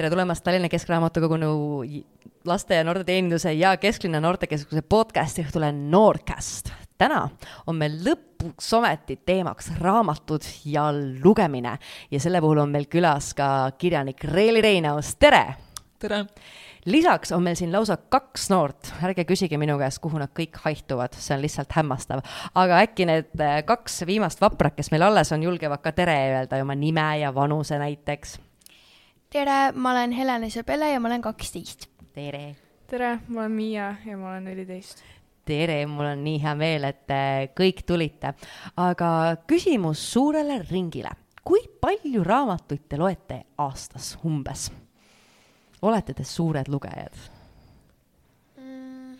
tere tulemast Tallinna Keskraamatukogunu laste ja noorteteeninduse ja Kesklinna noortekeskuse podcasti õhtule Noorcast. täna on meil lõpuks ometi teemaks raamatud ja lugemine ja selle puhul on meil külas ka kirjanik Reeli Reinaus, tere! tere! lisaks on meil siin lausa kaks noort, ärge küsige minu käest, kuhu nad kõik haihtuvad, see on lihtsalt hämmastav. aga äkki need äh, kaks viimast vaprat, kes meil alles on, julgevad ka tere öelda oma nime ja vanuse näiteks. Tere, ma olen Helen Isabelle ja ma olen kaksteist. tere! tere, ma olen Miia ja ma olen neliteist tere, mul on nii hea meel, et äh, kõik tulite. aga küsimus suurele ringile. kui palju raamatuid te loete aastas umbes? olete te suured lugejad? Mm,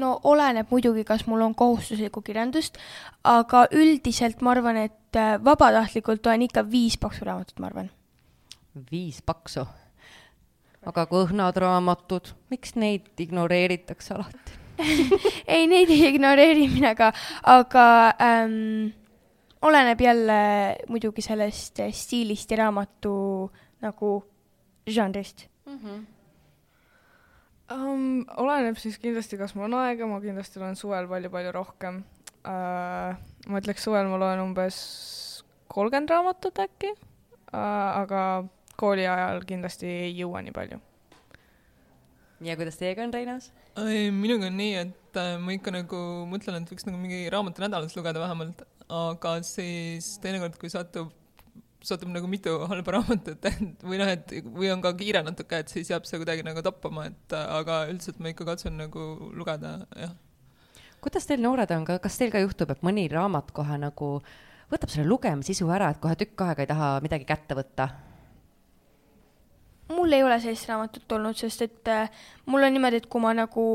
no oleneb muidugi, kas mul on kohustuslikku kirjandust, aga üldiselt ma arvan, et äh, vabatahtlikult loen ikka viis paksu raamatut, ma arvan. Viis paksu? aga kõhnad raamatud, miks neid ignoreeritakse alati ei, neid ei ignoreeri mina ka, aga ähm, oleneb jälle muidugi sellest stiilist ja raamatu nagu žanrist mm? -hmm. Um, oleneb siis kindlasti, kas mul on aega, ma kindlasti loen suvel palju-palju rohkem uh,. ma ütleks, suvel ma loen umbes kolmkümmend raamatut äkki uh,, aga kooli ajal kindlasti ei jõua nii palju. ja kuidas teiega on, Reinas? minuga on nii, et äh, ma ikka nagu mõtlen, et võiks nagu mingi raamatu nädalas lugeda vähemalt, aga siis teinekord, kui satub satub nagu mitu halba raamatut, või noh, et või on ka kiire natuke, et siis jääb see kuidagi nagu toppama, et aga üldiselt ma ikka katsun nagu lugeda, jah. kuidas teil noored on ka, kas teil ka juhtub, et mõni raamat kohe nagu võtab selle lugemissisu ära, et kohe tükk aega ei taha midagi kätte võtta? Mul ei ole sellist raamatut olnud, sest et äh, mul on niimoodi, et kui ma nagu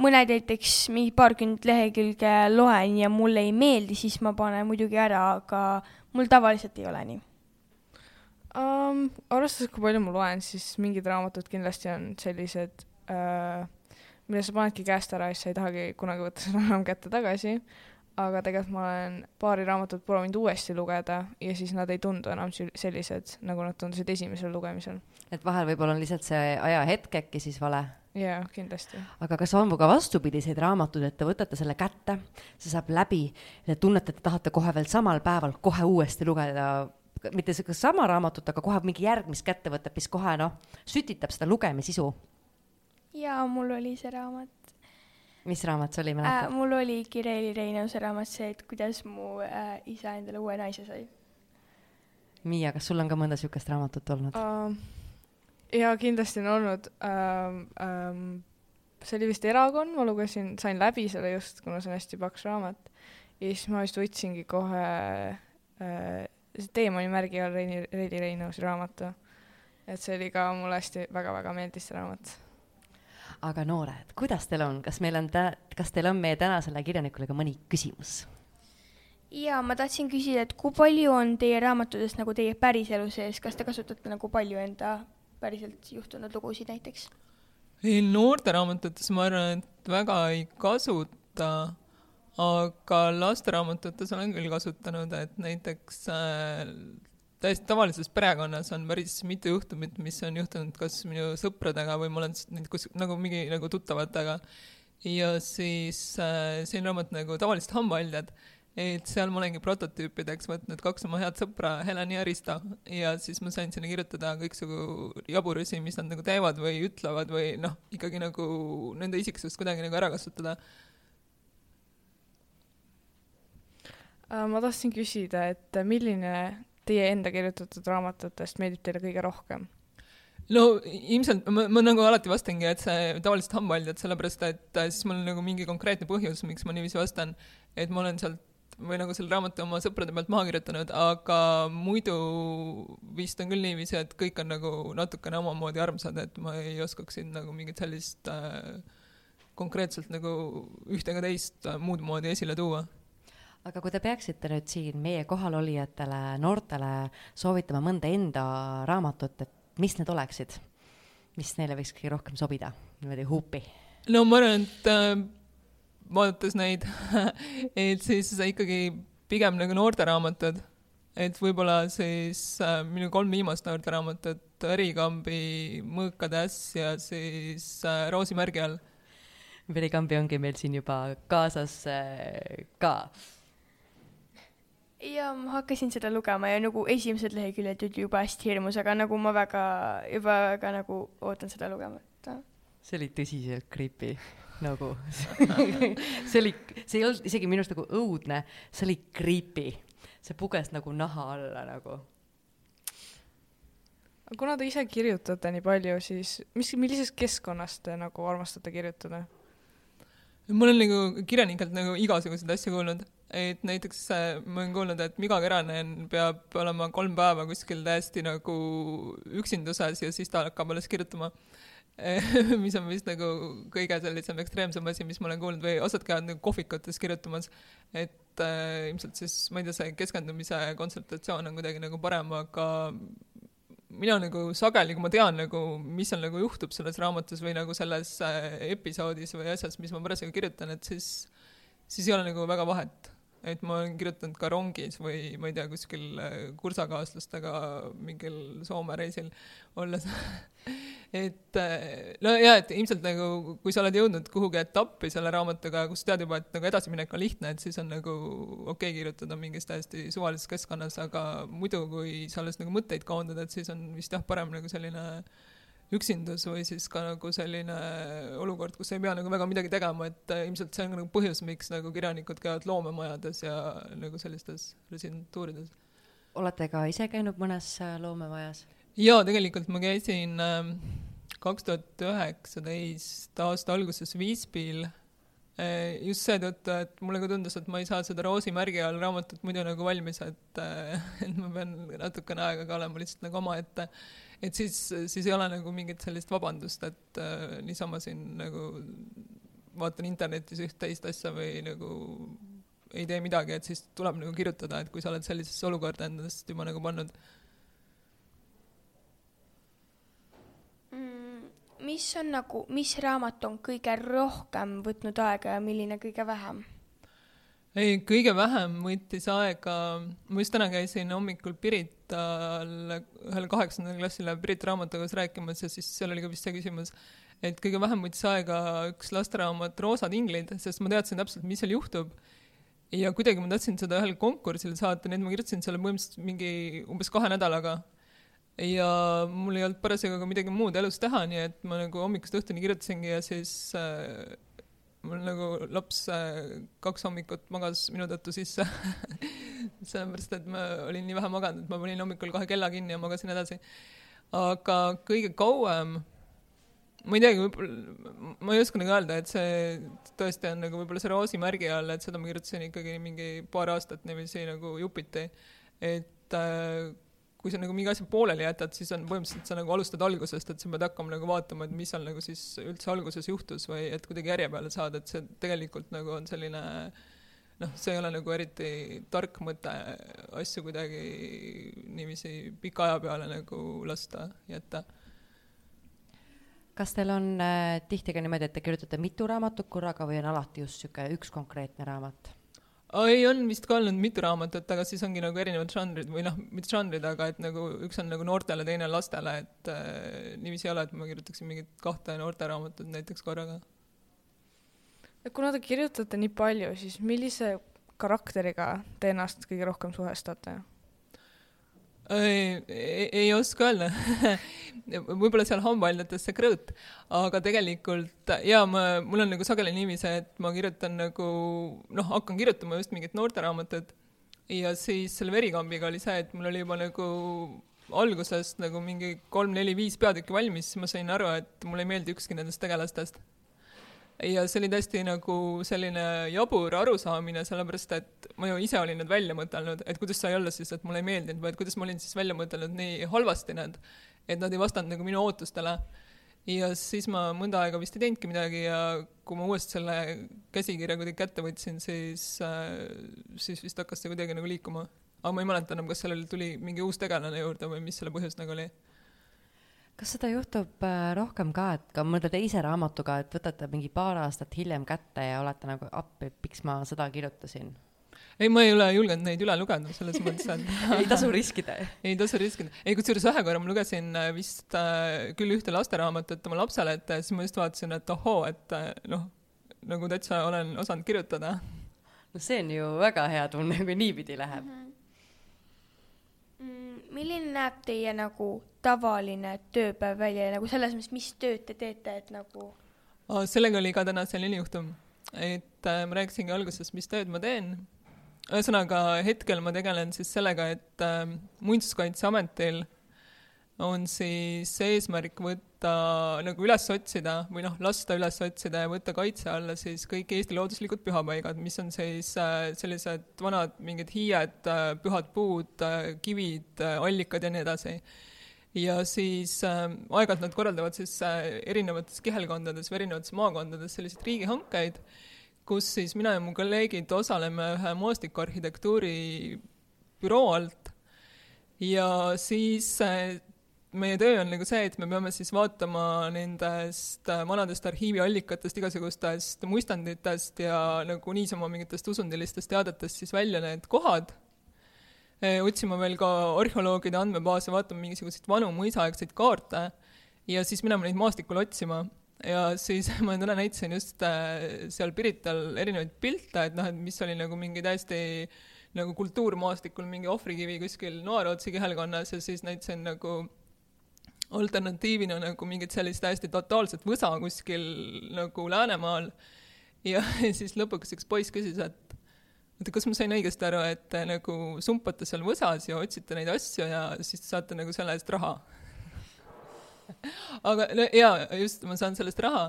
mõned näiteks mingi paarkümmend lehekülge loen ja mulle ei meeldi, siis ma panen muidugi ära, aga mul tavaliselt ei ole nii um,? arvestades, kui palju ma loen, siis mingid raamatud kindlasti on sellised uh,, mille sa panedki käest ära ja siis sa ei tahagi kunagi võtta seda enam kätte tagasi, aga tegelikult ma olen paari raamatut proovinud uuesti lugeda ja siis nad ei tundu enam sellised, nagu nad tundusid esimesel lugemisel. Et vahel võib-olla on lihtsalt see ajahetk äkki siis vale? jaa, kindlasti. aga kas on ka vastupidiseid raamatuid, et te võtate selle kätte, see saab läbi, te tunnete, et te tahate kohe veel samal päeval kohe uuesti lugeda mitte sama raamatut, aga kohe mingi järgmist kätte võtab, mis kohe noh, sütitab seda lugemisisu. jaa, mul oli see raamat. mis raamat see oli, mäletad äh,? mul oli Kireli Reinause raamat see, et kuidas mu äh, isa endale uue naise sai. Miia, kas sul on ka mõnda niisugust raamatut olnud uh,? Jaa, kindlasti on olnud um,. Um, see oli vist Erakond, ma lugesin, sain läbi selle just, kuna see on hästi paks raamat. ja siis ma vist võtsingi kohe äh, Teemani märgi all Reini, Reili Reinausi raamatu. et see oli ka mulle hästi väga-väga meeldis see raamat. aga noored, kuidas teil on, kas meil on tä-, kas teil on meie tänasele kirjanikule ka mõni küsimus? jaa, ma tahtsin küsida, et kui palju on teie raamatutest nagu teie päriselu sees, kas te kasutate nagu palju enda päriselt juhtunud lugusid näiteks? ei, noorteraamatutes ma arvan, et väga ei kasuta aga lasteraamatutes olen küll kasutanud, et näiteks äh, täiesti tavalises perekonnas on päris mitu juhtumit, mis on juhtunud kas minu sõpradega või ma olen neid kus nagu mingi nagu tuttavatega. ja siis äh, selline raamat nagu Tavalised hambahaljad, et seal ma olengi prototüüpideks võtnud kaks oma head sõpra, Helen ja Risto, ja siis ma sain sinna kirjutada kõiksugu jaburusi, mis nad nagu teevad või ütlevad või noh, ikkagi nagu nende isiksust kuidagi nagu ära kasutada. Äh, ma tahtsin küsida, et milline teie enda kirjutatud raamatutest meeldib teile kõige rohkem? no ilmselt ma, ma nagu alati vastangi, et see tavaliselt hambahaljad, sellepärast et äh, siis mul on nagu mingi konkreetne põhjus, miks ma niiviisi vastan, et ma olen sealt või nagu selle raamatu oma sõprade pealt maha kirjutanud, aga muidu vist on küll niiviisi, et kõik on nagu natukene omamoodi armsad, et ma ei oskaks siin nagu mingit sellist äh, konkreetselt nagu ühte ega teist äh, muud moodi esile tuua. Aga kui te peaksite nüüd siin meie kohalolijatele, noortele soovitama mõnda enda raamatut, et mis need oleksid, mis neile võiks kõige rohkem sobida, niimoodi huupi? no ma arvan, et äh, vaadates neid et siis ikkagi pigem nagu noorteraamatud, et võib-olla siis äh, minu kolm viimast noorteraamatut Verikambi Mõõkade äss ja siis äh, Roosimärgi all verikambi ongi meil siin juba kaasas äh, ka. ja ma hakkasin seda lugema ja nagu esimesed leheküljed olid juba hästi hirmus, aga nagu ma väga, juba väga nagu ootan seda lugema, et. see oli tõsiselt creepy nagu see oli, see ei olnud isegi minu arust nagu õudne, see oli creepy, see puges nagu naha alla nagu. Kuna te ise kirjutate nii palju, siis mis, millisest keskkonnast te nagu armastate kirjutada? ma olen nagu kirjanikelt nagu igasuguseid asju kuulnud, et näiteks äh, ma olen kuulnud, et Miga Keränen peab olema kolm päeva kuskil täiesti nagu üksinduses ja siis ta hakkab alles kirjutama mis on vist nagu kõige sellisem ekstreemsem asi, mis ma olen kuulnud või osad käivad nagu kohvikutes kirjutamas, et äh, ilmselt siis, ma ei tea, see keskendumise kontsentratsioon on kuidagi nagu parem, aga mina nagu sageli, kui ma tean nagu, mis seal nagu juhtub selles raamatus või nagu selles äh, episoodis või asjas, mis ma parasjagu kirjutan, et siis, siis ei ole nagu väga vahet. et ma olen kirjutanud ka rongis või ma ei tea, kuskil äh, kursakaaslastega mingil Soome reisil olles et äh, no jaa, et ilmselt nagu, kui sa oled jõudnud kuhugi etappi selle raamatuga, kus tead juba, et nagu edasiminek on lihtne, et siis on nagu okei okay kirjutada mingis täiesti suvalises keskkonnas, aga muidu, kui sa alles nagu mõtteid koondad, et siis on vist jah, parem nagu selline üksindus või siis ka nagu selline olukord, kus ei pea nagu väga midagi tegema, et äh, ilmselt see on nagu põhjus, miks nagu kirjanikud käivad loomemajades ja nagu sellistes residentuurides. olete ka ise käinud mõnes äh, loomemajas? Jaa, tegelikult ma käisin ähm, kaks tuhat üheksateist aasta alguses Visbil äh, just seetõttu, et mulle ka tundus, et ma ei saa seda Roosi märgi all raamatut muidu nagu valmis, et, äh, et ma pean natukene aega ka olema lihtsalt nagu omaette. et siis, siis ei ole nagu mingit sellist vabandust, et äh, niisama siin nagu vaatan internetis üht-teist asja või nagu ei tee midagi, et siis tuleb nagu kirjutada, et kui sa oled sellisesse olukorda endast juba nagu pannud mis on nagu, mis raamat on kõige rohkem võtnud aega ja milline kõige vähem? ei, kõige vähem võttis aega, ma just täna käisin hommikul Pirital ühele kaheksandale klassile Pirita raamatukogus rääkimas ja siis seal oli ka vist see küsimus, et kõige vähem võttis aega üks lasteraamat Roosad inglid, sest ma teadsin täpselt, mis seal juhtub. ja kuidagi ma tahtsin seda ühele konkursile saata, nii et ma kirjutasin selle põhimõtteliselt mingi umbes kahe nädalaga ja mul ei olnud parasjagu ka midagi muud elus teha, nii et ma nagu hommikust õhtuni kirjutasingi ja siis äh, mul nagu laps äh, kaks hommikut magas minu tõttu sisse sellepärast, et ma olin nii vähe maganud, et ma panin hommikul kohe kella kinni ja magasin edasi. aga kõige kauem, ma ei teagi, võib-olla, ma ei oska nagu öelda, et see tõesti on nagu võib-olla see Roosi märgi all, et seda ma kirjutasin ikkagi mingi paar aastat niiviisi nagu jupiti. et äh, kui sa nagu mingi asja pooleli jätad, siis on põhimõtteliselt sa nagu alustad algusest, et sa pead hakkama nagu vaatama, et mis seal nagu siis üldse alguses juhtus või et kuidagi järje peale saada, et see tegelikult nagu on selline noh, see ei ole nagu eriti tark mõte asju kuidagi niiviisi pika aja peale nagu lasta jätta. kas teil on äh, tihti ka niimoodi, et te kirjutate mitu raamatut korraga või on alati just niisugune üks konkreetne raamat? Ei, on vist ka olnud mitu raamatut, aga siis ongi nagu erinevad žanrid või noh, mitte žanrid, aga et nagu üks on nagu noortele, teine lastele, et äh, niiviisi ei ole, et ma kirjutaksin mingit kahte noorteraamatut näiteks korraga. kuna te kirjutate nii palju, siis millise karakteriga te ennast kõige rohkem suhestate? Ei, ei, ei oska öelda. Võib-olla seal hambaainetes see krõõt, aga tegelikult jaa, ma, mul on nagu sageli niiviisi, et ma kirjutan nagu noh, hakkan kirjutama just mingit noorteraamatut. Ja siis selle verikambiga oli see, et mul oli juba nagu algusest nagu mingi kolm-neli-viis peatükki valmis, siis ma sain aru, et mulle ei meeldi ükski nendest tegelastest ja see oli tõesti nagu selline jabur arusaamine, sellepärast et ma ju ise olin need välja mõtelnud, et kuidas sai olla siis, et mulle ei meeldinud, vaid kuidas ma olin siis välja mõtelnud nii halvasti need, et nad ei vastanud nagu minu ootustele. ja siis ma mõnda aega vist ei teinudki midagi ja kui ma uuesti selle käsikirja kuidagi kätte võtsin, siis äh,, siis vist hakkas see kuidagi nagu liikuma. aga ma ei mäleta enam, kas sellel tuli mingi uus tegelane juurde või mis selle põhjus nagu oli kas seda juhtub äh, rohkem ka, et ka mõnda teise raamatuga, et võtate mingi paar aastat hiljem kätte ja olete nagu appi, miks ma seda kirjutasin? ei, ma ei ole julgenud neid üle lugeda, selles mõttes, et ei tasu riskida. ei tasu riskida. ei, kusjuures ühe korra ma lugesin äh, vist äh, küll ühte lasteraamatut oma lapsele, et äh, siis ma just vaatasin, et ohoo, et noh, nagu täitsa olen osanud kirjutada. no see on ju väga hea tunne, kui niipidi läheb. Mm, milline näeb teie nagu tavaline tööpäev välja nagu selles mõttes, mis tööd te teete, et nagu sellega oli ka täna selline juhtum, et äh, ma rääkisingi alguses, mis tööd ma teen. ühesõnaga, hetkel ma tegelen siis sellega, et äh, Muinsuskaitseametil on siis eesmärk võtta nagu üles otsida või noh, lasta üles otsida ja võtta kaitse alla siis kõik Eesti looduslikud pühapaigad, mis on siis äh, sellised vanad mingid hiied, pühad puud, kivid, allikad ja nii edasi. Ja siis äh, aeg-ajalt nad korraldavad siis äh, erinevates kihelkondades või erinevates maakondades selliseid riigihankeid, kus siis mina ja mu kolleegid osaleme ühe maastikuarhitektuuri büroo alt. Ja siis äh, meie töö on nagu see, et me peame siis vaatama nendest äh, vanadest arhiiviallikatest, igasugustest muistanditest ja nagu niisama mingitest usundilistest teadetest siis välja need kohad Eh, otsima veel ka arheoloogide andmebaase, vaatama mingisuguseid vanu mõisaaegseid kaarte ja siis minema neid maastikul otsima. ja siis ma täna näitasin just äh, seal Pirital erinevaid pilte, et noh, et mis oli nagu mingi täiesti nagu kultuurmaastikul mingi ohvrikivi kuskil Noarootsi kihelkonnas ja siis näitasin nagu alternatiivina nagu mingit sellist täiesti totaalset võsa kuskil nagu Läänemaal ja siis lõpuks üks poiss küsis, et oota, kas ma sain õigesti aru, et te nagu sumpate seal võsas ja otsite neid asju ja siis saate nagu selle eest raha? aga no jaa, just, ma saan sellest raha,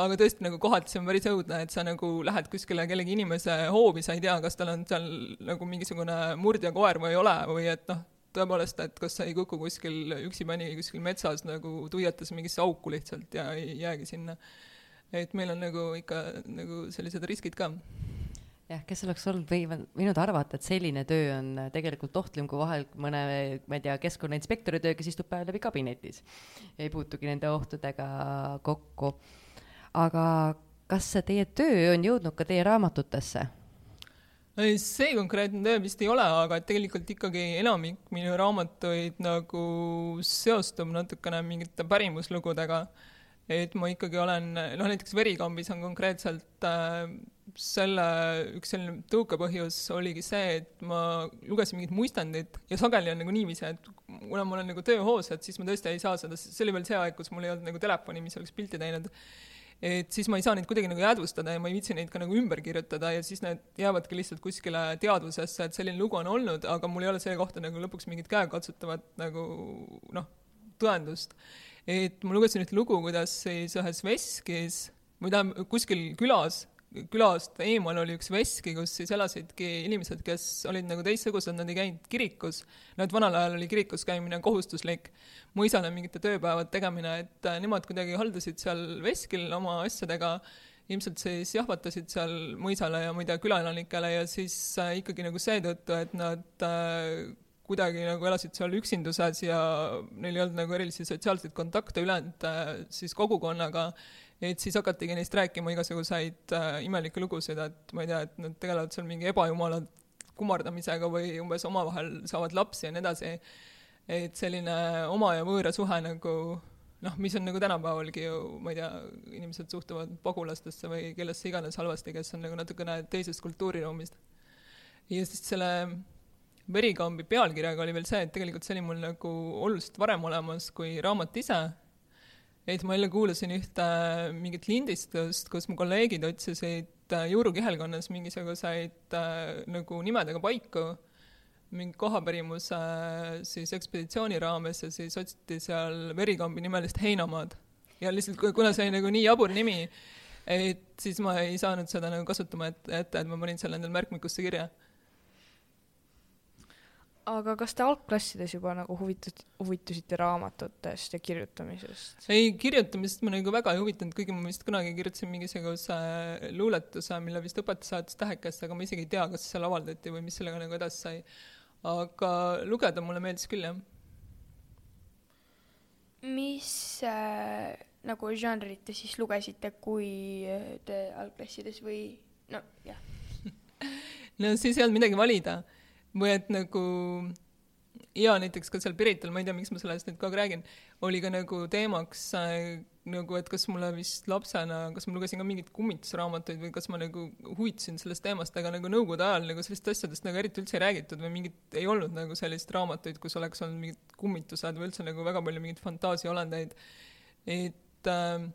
aga tõesti nagu kohati see on päris õudne, et sa nagu lähed kuskile kellegi inimese hoovi, sa ei tea, kas tal on seal nagu mingisugune murdjakoer või ei ole või et noh, tõepoolest, et kas sa ei kuku kuskil üksipäini kuskil metsas nagu tuiates mingisse auku lihtsalt ja ei jäägi sinna. et meil on nagu ikka nagu sellised riskid ka jah, kes oleks olnud või võinud arvata, et selline töö on tegelikult ohtlim kui vahel mõne, ma ei tea, keskkonnainspektori töö, kes istub päev läbi kabinetis. ei puutugi nende ohtudega kokku. aga kas teie töö on jõudnud ka teie raamatutesse? See konkreetne töö vist ei ole, aga tegelikult ikkagi enamik minu raamatuid nagu seostub natukene mingite pärimuslugudega. et ma ikkagi olen, noh näiteks Verikambis on konkreetselt äh, selle üks selline tõukepõhjus oligi see, et ma lugesin mingit muistandit ja sageli on nagu niiviisi, et kuna ma olen nagu tööhoos, et siis ma tõesti ei saa seda, see oli veel see aeg, kus mul ei olnud nagu telefoni, mis oleks pilti teinud et siis ma ei saa neid kuidagi nagu jäädvustada ja ma ei viitsi neid ka nagu ümber kirjutada ja siis need jäävadki lihtsalt kuskile teadvusesse, et selline lugu on olnud, aga mul ei ole selle kohta nagu lõpuks mingit käekatsutavat nagu noh, tõendust. et ma lugesin ühte lugu, kuidas siis ühes veskis või tähendab kuskil külas, külast eemal oli üks veski, kus siis elasidki inimesed, kes olid nagu teistsugused, nad ei käinud kirikus. no et vanal ajal oli kirikus käimine kohustuslik, mu isale mingite tööpäevad tegemine, et äh, nemad kuidagi haldasid seal veskil oma asjadega, ilmselt siis jahvatasid seal mõisale ja ma ei tea, külaelanikele ja siis äh, ikkagi nagu seetõttu, et nad äh, kuidagi nagu elasid seal üksinduses ja neil ei olnud nagu erilisi sotsiaalseid kontakte ülejäänud siis kogukonnaga et siis hakatigi neist rääkima igasuguseid äh, imelikke lugusid, et ma ei tea, et nad tegelevad seal mingi ebajumala kummardamisega või umbes omavahel saavad lapsi ja nii edasi. et selline oma ja võõra suhe nagu noh, mis on nagu tänapäevalgi ju, ma ei tea, inimesed suhtuvad pagulastesse või kellesse iganes halvasti, kes on nagu natukene teisest kultuuriruumist. ja siis selle Verikambi pealkirjaga oli veel see, et tegelikult see oli mul nagu oluliselt varem olemas kui raamat ise et ma jälle kuulasin ühte mingit lindistust, kus mu kolleegid otsisid äh, Juuru kihelkonnas mingisuguseid äh, nagu nimedega paiku mingi kohapärimuse äh, siis ekspeditsiooni raames ja siis otsiti seal Verikambi nimelist heinamaad. ja lihtsalt ku- kuna see oli nagu nii jabur nimi, et siis ma ei saanud seda nagu kasutama ette, ette, et ma panin selle endale märkmikusse kirja. Aga kas te algklassides juba nagu huvitud, huvitusite raamatutest ja kirjutamisest? ei, kirjutamisest ma nagu väga ei huvitanud, kuigi ma vist kunagi kirjutasin mingisuguse luuletuse, mille vist õpetaja saatis tähekesse, aga ma isegi ei tea, kas seal avaldati või mis sellega nagu edasi sai. aga lugeda mulle meeldis küll, jah. mis äh, nagu žanrit te siis lugesite, kui äh, te algklassides või no jah, no siis ei olnud midagi valida. Või et nagu ja näiteks ka seal Pirital, ma ei tea, miks ma sellest nüüd kogu aeg räägin, oli ka nagu teemaks äh, nagu, et kas mulle vist lapsena, kas ma lugesin ka mingeid kummitusraamatuid või kas ma nagu huvitasin sellest teemast, aga nagu nõukogude ajal nagu sellistest asjadest nagu eriti üldse ei räägitud või mingit, ei olnud nagu sellist raamatuid, kus oleks olnud mingid kummitused või üldse nagu väga palju mingeid fantaasiaolendeid. et äh,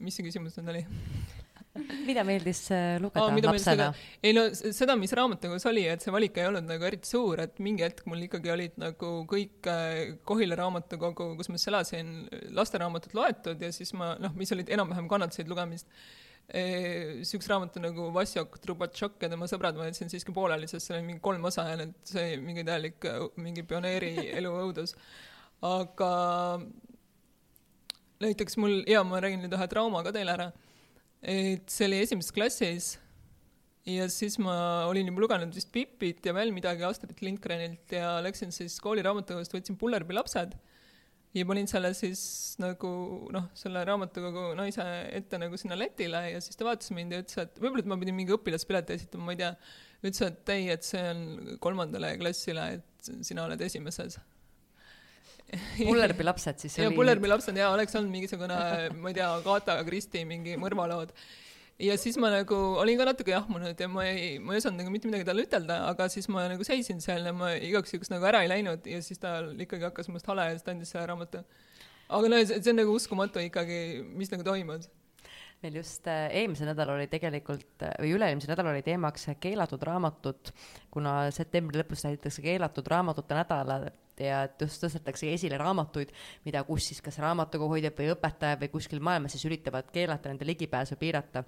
mis see küsimus nüüd oli mida meeldis äh, lugeda Aa, mida lapsena? ei no seda, mis raamatukogus oli, et see valik ei olnud nagu eriti suur, et mingi hetk mul ikkagi olid nagu kõik äh, Kohila raamatukogu, kus ma siis elasin, lasteraamatud loetud ja siis ma noh, mis olid enam-vähem kannatasid lugemist. Siukse raamatu nagu Vassjok Trubatšok ja tema sõbrad ma jätsin siiski pooleli, sest seal oli mingi kolm osa ja need, see mingi täielik äh, mingi pioneeri elu õudus. aga näiteks mul, ja ma räägin nüüd ühe trauma ka teile ära et see oli esimeses klassis. Ja siis ma olin juba lugenud vist Pippit ja veel midagi Astrid Lindgrenilt ja läksin siis kooliraamatukogust, võtsin Pullerbi lapsed. Ja panin selle siis nagu noh, selle raamatukogu naise ette nagu sinna letile ja siis ta vaatas mind ja ütles, et võib-olla, et ma pidin mingi õpilaspileti esitama, ma ei tea. ütles, et ei, et see on kolmandale klassile, et sina oled esimeses Pullerbi lapsed siis ja Pullerbi lapsed ja oleks olnud mingisugune, ma ei tea, Agatha Christie mingi mõrvalood. ja siis ma nagu olin ka natuke jahmunud ja ma ei, ma ei osanud nagu mitte midagi talle ütelda, aga siis ma nagu seisin seal ja ma igaks juhuks nagu ära ei läinud ja siis ta ikkagi hakkas minust hale ja siis ta andis selle raamatu. aga no see, see on nagu uskumatu ikkagi, mis nagu toimus meil just äh, eelmisel nädalal oli tegelikult äh, või üle-eelmisel nädalal oli teemaks keelatud raamatud, kuna septembri lõpus tähitakse keelatud raamatute nädala ja just tõstetakse esile raamatuid, mida, kus siis kas raamatukoguhoidjad või õpetajad või kuskil maailmas siis üritavad keelata nende ligipääsu piirata.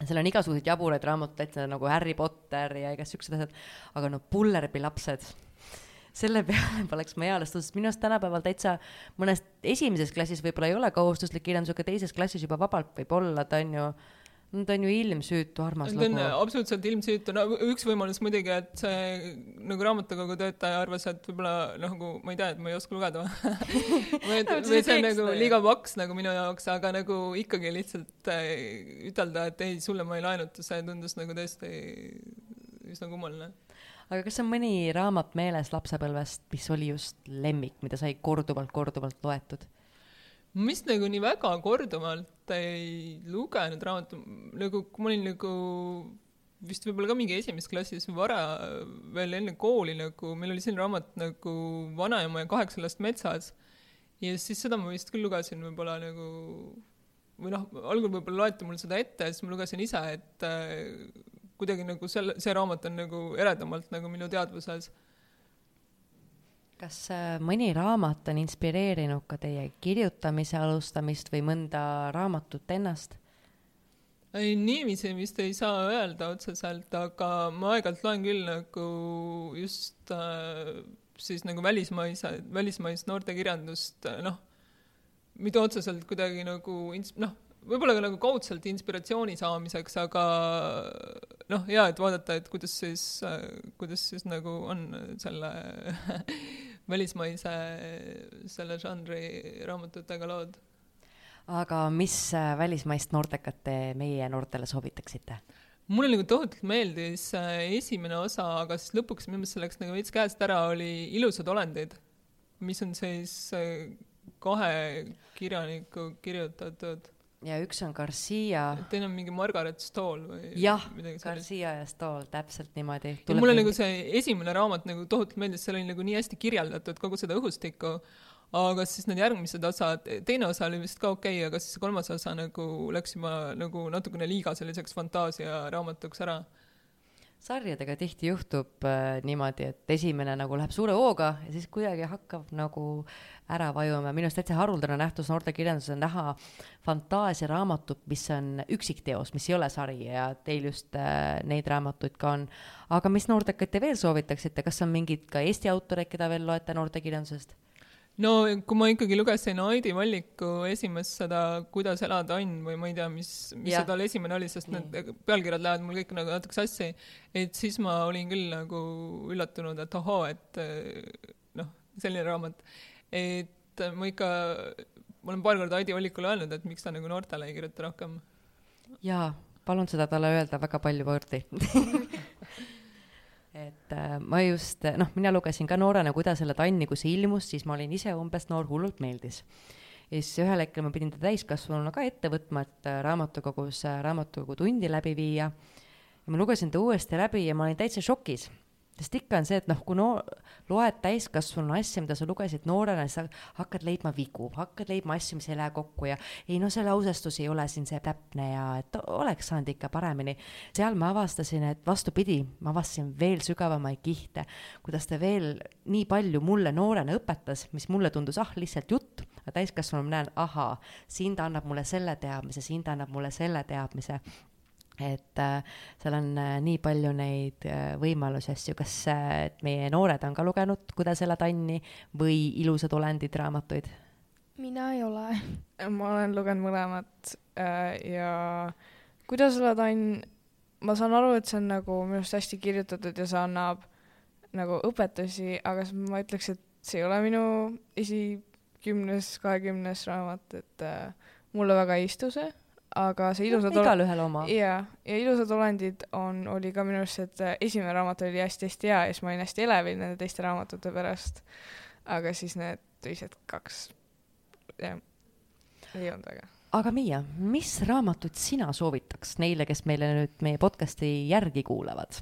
Seal on igasuguseid jaburaid raamatuid, nagu Harry Potter ja igasugused asjad, aga no Pullerbi lapsed, selle peale poleks ma eales sest minu arust tänapäeval täitsa mõnes esimeses klassis võib-olla ei ole kohustuslik kirjandus, aga teises klassis juba vabalt võib olla, ta on ju, no ta on ju ilmsüütu armas lugu. absoluutselt ilmsüütu, no üks võimalus muidugi, et see nagu raamatukogu töötaja arvas, et võib-olla nagu ma ei tea, et ma ei oska lugeda või et või see on nagu liiga paks nagu minu jaoks, aga nagu ikkagi lihtsalt äh, ütelda, et ei, sulle ma ei laenuta, see tundus nagu tõesti üsna kummaline. Aga kas on mõni raamat meeles lapsepõlvest, mis oli just lemmik, mida sai korduvalt-korduvalt loetud? ma vist nagu nii väga korduvalt ei lugenud raamatu, nagu kui ma olin nagu vist võib-olla ka mingi esimeses klassis vara veel enne kooli nagu, meil oli selline raamat nagu Vanaema ja kaheksa last metsas. ja siis seda ma vist küll lugesin võib-olla nagu või noh, algul võib-olla loeti mulle seda ette siis ma lugesin ise, et kuidagi nagu selle, see raamat on nagu eredamalt nagu minu teadvuses kas äh, mõni raamat on inspireerinud ka teie kirjutamise alustamist või mõnda raamatut ennast? ei, niiviisi vist ei saa öelda otseselt, aga ma aeg-ajalt loen küll nagu just äh, siis nagu välismaise, välismaist noortekirjandust, noh, mitte otseselt kuidagi nagu ins-, noh, võib-olla ka nagu kaudselt inspiratsiooni saamiseks, aga noh, jaa, et vaadata, et kuidas siis, kuidas siis nagu on selle välismaise, selle žanri raamatutega lood aga mis äh, välismaist noortekat te meie noortele soovitaksite? mulle nagu tohutult meeldis äh, esimene osa, aga siis lõpuks minu meelest see läks nagu veits käest ära, oli Ilusad olendid, mis on siis äh, kahe kirjaniku kirjutatud. Ja üks on Garcia. teine on mingi Margaret Stoll või jah, Garcia ja Stoll, täpselt niimoodi. mulle mingi... nagu see esimene raamat nagu tohutult meeldis, seal oli nagu nii hästi kirjeldatud kogu seda õhustikku aga siis need järgmised osad, teine osa oli vist ka okei okay,, aga siis kolmas osa nagu läks juba nagu natukene liiga selliseks fantaasiaraamatuks ära. Sarjadega tihti juhtub äh, niimoodi, et esimene nagu läheb suure hooga ja siis kuidagi hakkab nagu ära vajuma, minu arust täitsa haruldane nähtus noortekirjanduses on näha fantaasiaraamatut, mis on üksikteos, mis ei ole sari ja teil just äh, neid raamatuid ka on. aga mis noortekaid te veel soovitaksite, kas on mingeid ka Eesti autoreid, keda veel loete noortekirjandusest? No kui ma ikkagi lugesin Aidi Valliku esimest seda Kuidas elada on või ma ei tea, mis, mis ja. see tal esimene oli, sest Nii. need pealkirjad lähevad mul kõik nagu natuke sassi, et siis ma olin küll nagu üllatunud, et ohoo, et noh, selline raamat. et ma ikka, ma olen paar korda Aidi Vallikule öelnud, et miks ta nagu noortele ei kirjuta rohkem. jaa, palun seda talle öelda väga palju kordi ma just, noh, mina lugesin ka noorena Kudasele Tanni, kui see ilmus, siis ma olin ise umbes noor, hullult meeldis. ja siis ühel hetkel ma pidin ta täiskasvanuna ka ette võtma, et äh, raamatukogus raamatukogu tundi läbi viia. ja ma lugesin ta uuesti läbi ja ma olin täitsa šokis sest ikka on see, et noh, kui no loed täiskasvanu asja, mida sa lugesid noorena, siis sa hakkad leidma vigu, hakkad leidma asju, mis ei lähe kokku ja ei no see lausestus ei ole siin see täpne ja et oleks saanud ikka paremini. seal ma avastasin, et vastupidi, ma avastasin veel sügavamaid kihte, kuidas ta veel nii palju mulle noorena õpetas, mis mulle tundus ah, lihtsalt jutt, aga täiskasvanu ma näen, ahaa, siin ta annab mulle selle teadmise, siin ta annab mulle selle teadmise et äh, seal on äh, nii palju neid äh, võimalusi, asju, kas äh, meie noored on ka lugenud Kuidas elada Anni või Ilusad olendid raamatuid? mina ei ole. ma olen lugenud mõlemat äh, ja Kuidas elada Ann, ma saan aru, et see on nagu minu arust hästi kirjutatud ja see annab nagu õpetusi, aga ma ütleks, et see ei ole minu esikümnes, kahekümnes raamat, et äh, mulle väga ei istu see, aga see ilusad ol- igalühel oma. jaa, ja Ilusad olendid on, oli ka minu arust, et äh, esimene raamat oli hästi-hästi hea ja siis ma olin hästi elevil nende teiste raamatute pärast. aga siis need teised kaks, jah, ei olnud väga. aga Miia, mis raamatut sina soovitaks neile, kes meile nüüd meie podcast'i järgi kuulavad?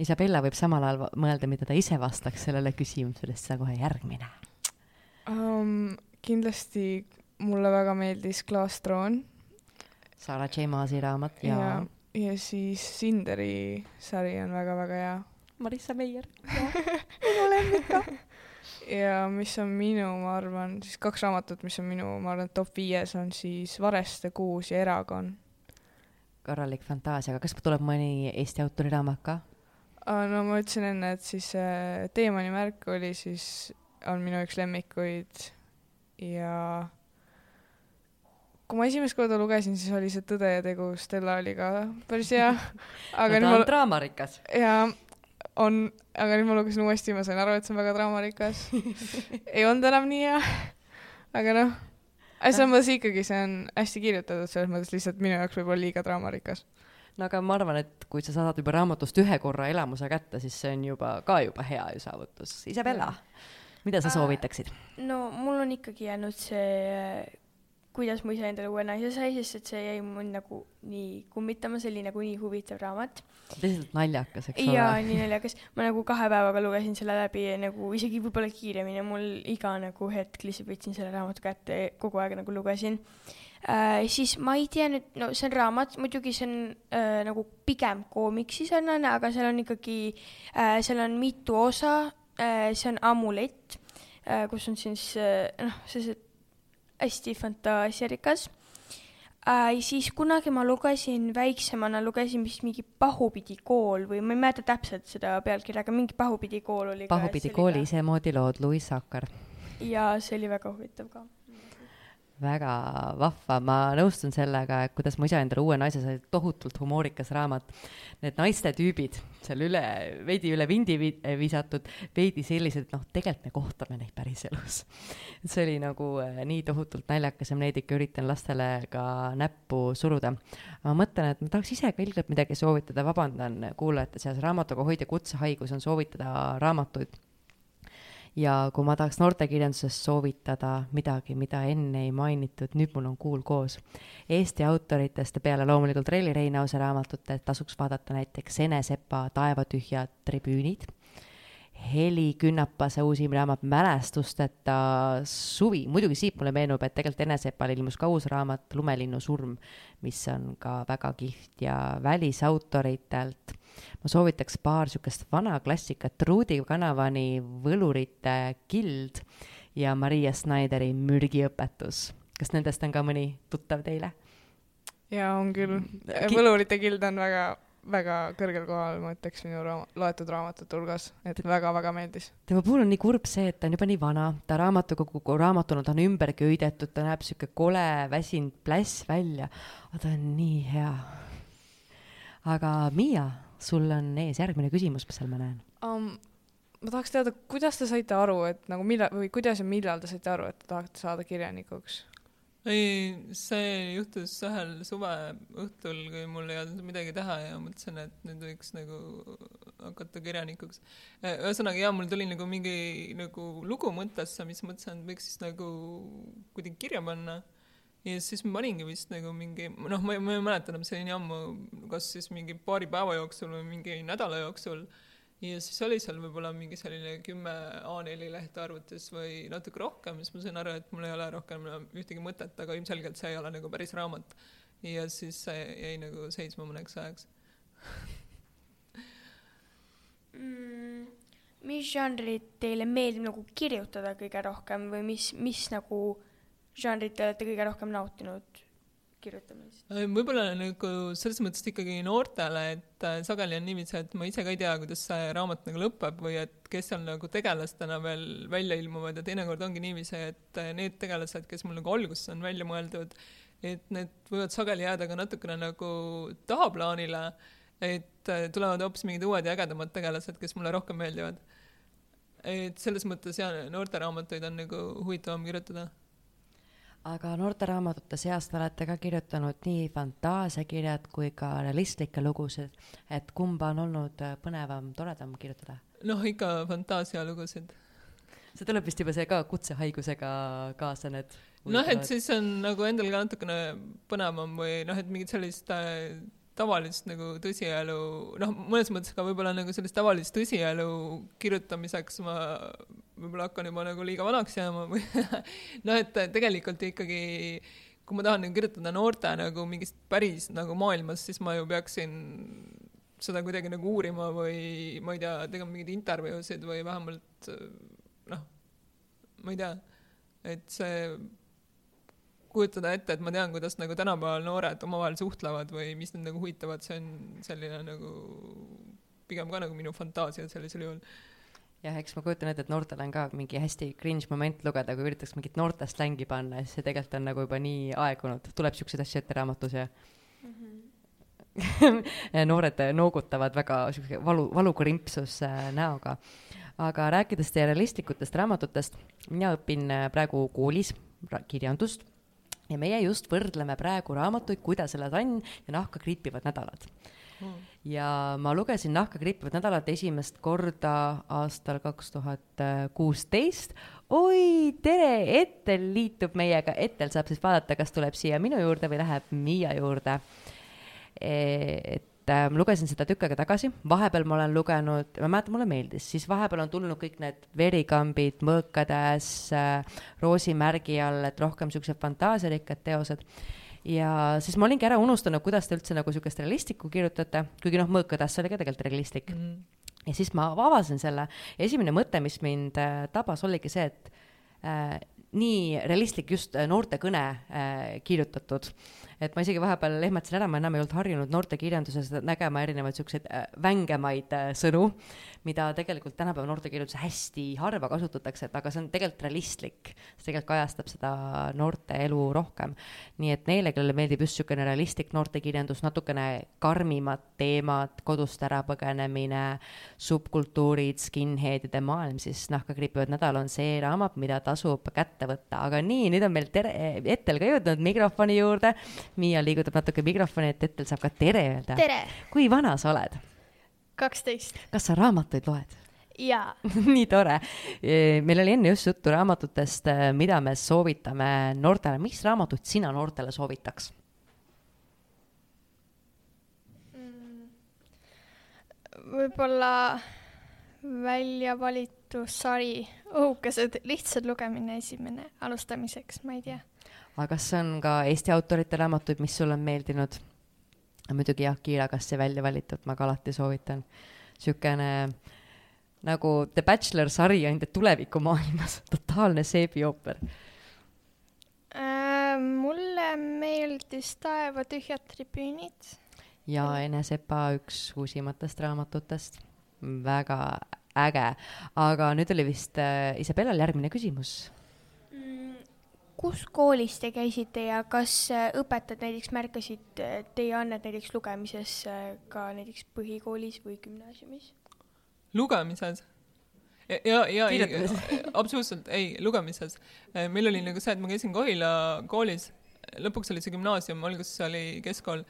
Isabella võib samal ajal mõelda, mida ta ise vastaks sellele küsimusele, siis sa kohe järgmine. um,. kindlasti mulle väga meeldis Klaastroon Sarah J Maasi raamat ja, ja, ja siis Sinderi sari on väga-väga hea. Marissa Meier. ja mis on minu, ma arvan, siis kaks raamatut, mis on minu, ma arvan, top viies on siis Vareste kuus ja Eragon. korralik fantaasia, aga kas tuleb mõni Eesti autori raamat ka? no ma ütlesin enne, et siis äh, Teemani märk oli siis, on minu üks lemmikuid ja kui ma esimest korda lugesin, siis oli see Tõde ja tegu, Stella oli ka päris hea. aga no, ta on ma, draamarikas. ja on, aga nüüd ma lugesin uuesti, ma sain aru, et see on väga draamarikas. ei olnud enam nii hea. aga noh, selles mõttes ikkagi see on hästi kirjutatud, selles mõttes lihtsalt minu jaoks võib-olla liiga draamarikas. no aga ma arvan, et kui sa saad juba raamatust ühe korra elamuse kätte, siis see on juba ka juba hea ju saavutus. Isabella, mida sa Äh, soovitaksid? no mul on ikkagi jäänud see, kuidas mu isa endale uue naise sai, sest et see jäi mul nagu nii kummitama, see oli nagu nii huvitav raamat. lihtsalt naljakas, eks ja ole. nii naljakas, ma nagu kahe päevaga lugesin selle läbi ja nagu isegi võib-olla kiiremini, mul iga nagu hetk lihtsalt võtsin selle raamatu kätte kogu aeg nagu lugesin äh,. siis ma ei tea nüüd, no see on raamat, muidugi see on äh, nagu pigem koomiksi sarnane, aga seal on ikkagi äh,, seal on mitu osa äh,, see on Amulett äh, kus on siis äh, noh, sellised hästi fantaasiarikas äh,. siis kunagi ma lugesin väiksemana, lugesin vist mingi Pahupidi kool või ma ei mäleta täpselt seda pealkirja, aga mingi Pahupidi kool oli Pahupidi kooli. isemoodi lood, Louis Sakar. ja see oli väga huvitav ka. Väga vahva, ma nõustun sellega, et kuidas mu isa endale uue naise sai, tohutult humoorikas raamat. Need naiste tüübid seal üle, veidi üle vindi vi- visatud, veidi sellised, noh, tegelikult me kohtame neid päriselus. see oli nagu äh, nii tohutult naljakas ja ma neid ikka üritan lastele ka näppu suruda. ma mõtlen, et ma tahaks ise ka ilgelt midagi soovitada, vabandan kuulajate seas, raamatuga Hoidja kutsehaigus on soovitada raamatuid ja kui ma tahaks noortekirjanduses soovitada midagi, mida enne ei mainitud, nüüd mul on kuul koos. Eesti autoritest peale loomulikult Reili Reinause raamatute tasuks vaadata näiteks Ene Sepa Taevatühjad tribüünid, Heli Künnapase uusim raamat Mälestusteta suvi, muidugi siit mulle meenub, et tegelikult Ene Sepal ilmus ka uus raamat Lumelinnu surm, mis on ka väga kihvt ja välisautoritelt ma soovitaks paar niisugust vana klassikat, Rudi Kanavani Võlurite gild ja Maria Snyderi Mürgiõpetus. kas nendest on ka mõni tuttav teile? ja on küll. Võlurite gild on väga, väga kõrgel kohal, ma ütleks minu raama, loetud raamatute hulgas, et väga-väga meeldis. tema puhul on nii kurb see, et ta on juba nii vana, ta raamatukogu raamatuna, ta on ümber köidetud, ta näeb sihuke kole, väsinud pläss välja, aga ta on nii hea. aga Miia, sul on ees järgmine küsimus, mis seal ma näen? um,. ma tahaks teada, kuidas te saite aru, et nagu millal või kuidas ja millal te saite aru, et te tahate saada kirjanikuks? ei, see juhtus ühel suveõhtul, kui mul ei olnud midagi teha ja mõtlesin, et nüüd võiks nagu hakata kirjanikuks. ühesõnaga jaa, mul tuli nagu mingi nagu lugu mõttesse, mis mõtlesin, et võiks siis nagu kuidagi kirja panna. ja siis ma paningi vist nagu mingi, noh, ma ei, ma ei mäleta enam, see oli nii ammu, kas siis mingi paari päeva jooksul või mingi nädala jooksul ja siis oli seal võib-olla mingi selline kümme A4 lehte arvutis või natuke rohkem, siis ma sain aru, et mul ei ole rohkem ühtegi mõtet, aga ilmselgelt see ei ole nagu päris raamat. ja siis see jäi nagu seisma mõneks ajaks. mm,. mis žanrit teile meeldib nagu kirjutada kõige rohkem või mis, mis nagu žanrit te olete kõige rohkem nautinud kirjutamisest? võib-olla nagu selles mõttes ikkagi noortele, et äh, sageli on niiviisi, et ma ise ka ei tea, kuidas see raamat nagu lõpeb või et kes seal nagu tegelastena veel välja ilmuvad ja teinekord ongi niiviisi, et äh, need tegelased, kes mul nagu alguses on välja mõeldud, et need võivad sageli jääda ka natukene nagu tahaplaanile, et äh, tulevad hoopis mingid uued ja ägedamad tegelased, kes mulle rohkem meeldivad. et selles mõttes jaa, noorteraamatuid on nagu huvitavam kirjutada aga noorteraamatute seast olete ka kirjutanud nii fantaasiakirjad kui ka realistlikke lugusid, et kumba on olnud põnevam, toredam kirjutada? noh, ikka fantaasialugusid. See tuleb vist juba see ka kutsehaigusega kaasa, need noh, et siis on nagu endal ka natukene põnevam või noh, et mingit sellist äh, tavalist nagu tõsielu, noh, mõnes mõttes ka võib-olla nagu sellist tavalist tõsielu kirjutamiseks ma võib-olla hakkan juba nagu liiga vanaks jääma või noh, et tegelikult ikkagi kui ma tahan kirjutada noorte nagu mingist päris nagu maailmast, siis ma ju peaksin seda kuidagi nagu uurima või ma ei tea, tegema mingeid intervjuusid või vähemalt noh, ma ei tea, et see kujutada ette, et ma tean, kuidas nagu tänapäeval noored omavahel suhtlevad või mis neid nagu huvitavad, see on selline nagu pigem ka nagu minu fantaasia sellisel juhul. jah, eks ma kujutan ette, et noortel on ka mingi hästi cringe moment lugeda, kui üritaks mingit noorte slängi panna ja siis see tegelikult on nagu juba nii aegunud, tuleb siukseid asju ette raamatus ja ja noored noogutavad väga siukse valu, valukrimpsus äh, näoga. aga rääkides teie realistlikutest raamatutest, mina õpin äh, praegu koolis kirjandust ja meie just võrdleme praegu raamatuid Kuidas elada Ann ja Nahka kriipivad nädalad. Ja ma lugesin Nahka kriipivad nädalat esimest korda aastal kaks tuhat kuusteist. oi, tere, Ettel liitub meiega, Ettel saab siis vaadata, kas tuleb siia minu juurde või läheb Miia juurde. et äh, ma lugesin seda tükk aega tagasi, vahepeal ma olen lugenud, ma mäletan, mulle meeldis, siis vahepeal on tulnud kõik need verikambid, mõõkatäes äh,, roosimärgi all, et rohkem siuksed fantaasiarikkad teosed ja siis ma olingi ära unustanud, kuidas te üldse nagu siukest realistlikku kirjutate, kuigi noh, mõõkatäes oli ka tegelikult realistlik mm. -hmm. ja siis ma avasin selle esimene mõte, mis mind äh, tabas, oligi see, et äh, nii realistlik just äh, noortekõne äh, kirjutatud, et ma isegi vahepeal ehmatasin ära, ma enam ei olnud harjunud noortekirjanduses nägema erinevaid siukseid äh, vängemaid äh, sõnu, mida tegelikult tänapäeva noortekirjanduses hästi harva kasutatakse, et aga see on tegelikult realistlik, see tegelikult kajastab seda noorte elu rohkem. nii et neile, kellele meeldib just niisugune realistlik noortekirjandus, natukene karmimad teemad, kodust ärapõgenemine, subkultuurid, skinheadide maailm, siis Nahka kriipivad nädal on see raamat, mida tasub kätte võtta, aga nii, nüüd on meil tere, Ettel ka jõudnud mikrofoni juurde. Miia liigutab natuke mikrofoni, et Ettel saab ka tere öelda. kui vana sa oled? Kaksteist kas sa raamatuid loed? ja nii tore. meil oli enne just juttu raamatutest, mida me soovitame noortele, mis raamatut sina noortele soovitaks? võib-olla välja valitud sari Õhukesed, lihtsalt lugemine esimene alustamiseks, ma ei tea. aga kas on ka Eesti autorite raamatuid, mis sulle on meeldinud? Muidugi jah, Kiira Kassi välja valitud, ma ka alati soovitan. niisugune nagu The Bachelor sari ainult et tulevikumaailmas, totaalne seebiooper. Äh, mulle meeldis Taeva tühjad tribüünid. ja Ene Sepa üks uusimatest raamatutest, väga äge, aga nüüd oli vist äh, Isabellal järgmine küsimus kus koolis te käisite ja kas äh, õpetajad näiteks märkasid äh, teie annet näiteks lugemises äh, ka näiteks põhikoolis või gümnaasiumis? lugemises? ja, ja, ja ei absoluutselt ei, lugemises. meil oli nagu see, et ma käisin Kohila koolis, lõpuks oli see gümnaasium, alguses oli keskkool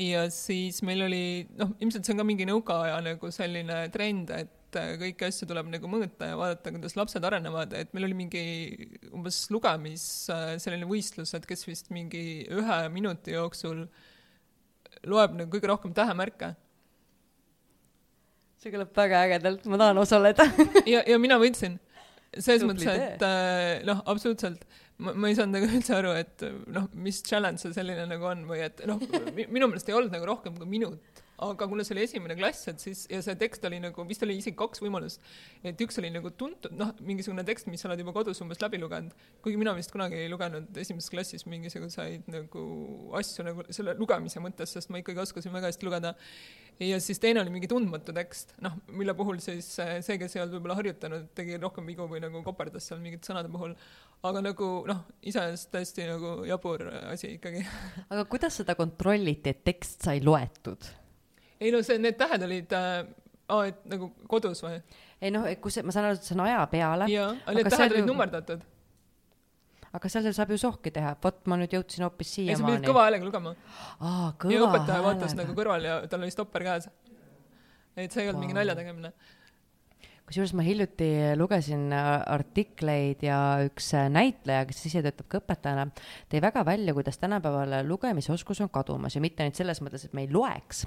ja siis meil oli, noh, ilmselt see on ka mingi nõukaaja nagu selline trend, et äh, kõiki asju tuleb nagu mõõta ja vaadata, kuidas lapsed arenevad, et meil oli mingi umbes lugemis äh, selline võistlus, et kes vist mingi ühe minuti jooksul loeb nagu kõige rohkem tähemärke see kõlab väga ägedalt, ma tahan osaleda. ja, ja mina võitsin. selles mõttes, et äh, noh, absoluutselt, ma, ma ei saanud nagu üldse aru, et noh, mis challenge see selline nagu on või et noh, minu meelest ei olnud nagu rohkem kui minut, aga kuna see oli esimene klass, et siis ja see tekst oli nagu, vist oli isegi kaks võimalust, et üks oli nagu tuntud, noh, mingisugune tekst, mis sa oled juba kodus umbes läbi lugenud, kuigi mina vist kunagi ei lugenud esimeses klassis mingisuguseid nagu asju nagu selle lugemise mõttes, sest ma ikkagi oskasin väga hästi lugeda ja siis teine oli mingi tundmatu tekst, noh, mille puhul siis see, kes ei olnud võib-olla harjutanud, tegi rohkem vigu või nagu koperdas seal mingite sõnade puhul. aga nagu noh, iseenesest täiesti nagu jabur asi ikkagi. aga kuidas seda kontrolliti, et tekst sai loetud? Ei no see, need tähed olid äh,, aa, et nagu kodus või? ei noh, see, ma saan aru, et see on aja peale, jaa, aga need tähed olid ju- nummerdatud. aga seal saab ju sohki teha, vot ma nüüd jõudsin hoopis ei, sa pidid siiamaani. kõva häälega lugema. aa, ja kõva õpetaja vaatas häälega nagu kõrval ja tal oli stopper käes. et see ei olnud mingi Vau. Kusjuures ma hiljuti lugesin äh, artikleid ja üks äh, näitleja, kes ise töötab ka õpetajana, tõi väga välja, kuidas tänapäeval lugemisoskus on kadumas. Ja mitte ainult selles mõttes, et me ei loeks,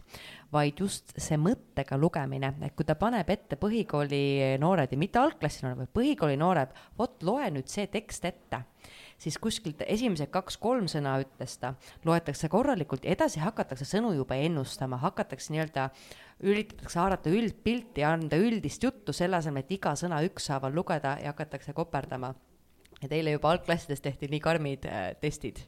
vaid just see mõttega lugemine, et kui ta paneb ette põhikooli noored ja mitte algklassi noored, vaid põhikooli noored, vot loe nüüd see tekst ette. Siis kuskilt esimesed kaks-kolm sõna ütles ta, loetakse korralikult ja edasi hakatakse sõnu juba ennustama, hakatakse nii-öelda, üritatakse haarata üldpilti ja anda üldist juttu, selle asemel, et iga sõna ükshaaval lugeda ja hakatakse koperdama. ja teile juba algklassides tehti nii karmid äh, testid.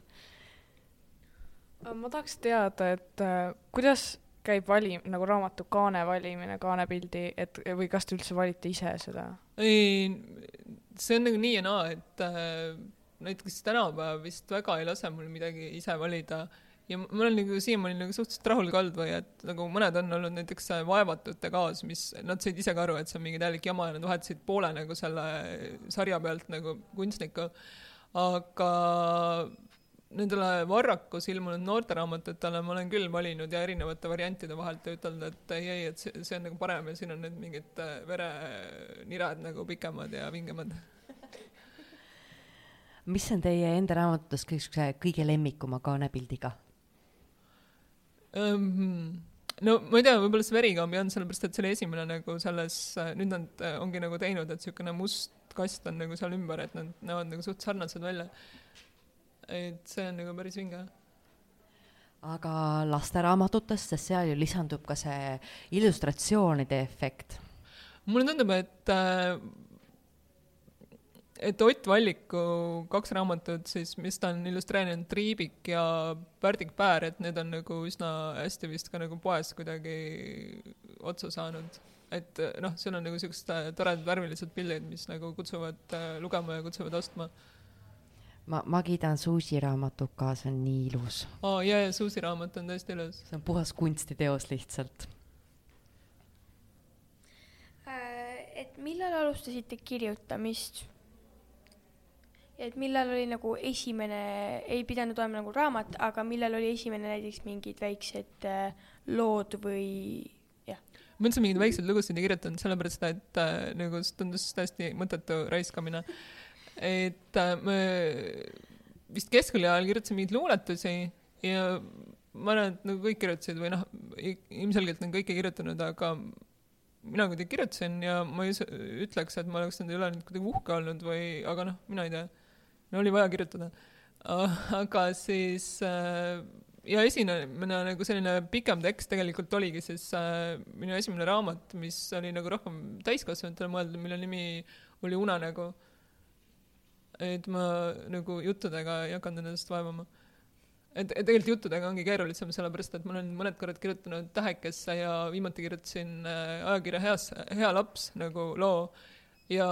ma tahaks teada, et äh, kuidas käib vali-, nagu raamatu kaane valimine, kaanepildi, et või kas te üldse valite ise seda? ei, see on nagu nii ja naa, et äh, näiteks tänapäeval vist väga ei lase mul midagi ise valida ja ma ma olen nagu siiamaani nagu suhteliselt rahul ka olnud või et nagu mõned on olnud näiteks vaevatute kaas, mis nad said ise ka aru, et see on mingi täielik jama ja nad vahetasid poole nagu selle sarja pealt nagu kunstniku. aga nendele Varrakus ilmunud noorteraamatutele ma olen küll valinud ja erinevate variantide vahelt ja ütelnud, et ei, ei, et see, see on nagu parem ja siin on nüüd mingid äh, verenirad nagu pikemad ja vingemad. mis on teie enda raamatutes kõige, kõige lemmikuma kaanepildiga? No ma ei tea, võib-olla see verikambi on sellepärast, et see oli esimene nagu selles, nüüd nad äh, ongi nagu teinud, et niisugune must kast on nagu seal ümber, et nad näevad nagu suht sarnased välja. et see on nagu päris vinge. aga lasteraamatutest, sest seal ju lisandub ka see illustratsioonide efekt. mulle tundub, et äh, et Ott Valliku kaks raamatut siis, mis ta on illustreerinud, Triibik ja Pärdik Päär, et need on nagu üsna hästi vist ka nagu poes kuidagi otsa saanud. et äh, noh, seal on nagu siuksed äh, toredad värvilised pildid, mis nagu kutsuvad äh, lugema ja kutsuvad ostma. ma, ma kiidan Suusi raamatut ka, see on nii ilus. aa, ja, ja Suusi raamat on tõesti ilus. see on puhas kunstiteos lihtsalt. Äh, et millal alustasite kirjutamist? Et millal oli nagu esimene, ei pidanud olema nagu raamat, aga millal oli esimene näiteks mingid väiksed äh, lood või jah, ma üldse mingeid väikseid lugusid ei kirjutanud, sellepärast et äh, nagu tundus täiesti mõttetu raiskamine. et äh, me vist keskkooli ajal kirjutasin mingeid luuletusi ja ma arvan, et nagu kõik kirjutasid või noh, ilmselgelt on kõik ei kirjutanud, aga mina kuidagi kirjutasin ja ma ei ütleks, et ma oleks nende üle nüüd kuidagi uhke olnud või, aga noh, mina ei tea. Oli vaja kirjutada. aga siis äh, ja esimene nagu selline pikem tekst tegelikult oligi siis äh, minu esimene raamat, mis oli nagu rohkem täiskasvanutele mõeldud, mille nimi oli Unenägu. et ma nagu juttudega ei hakanud ennast vaevama. et, et tegelikult juttudega ongi keerulisem, sellepärast et ma olen mõned korrad kirjutanud Tähekesse ja viimati kirjutasin äh, ajakirja Heas, Hea laps nagu loo ja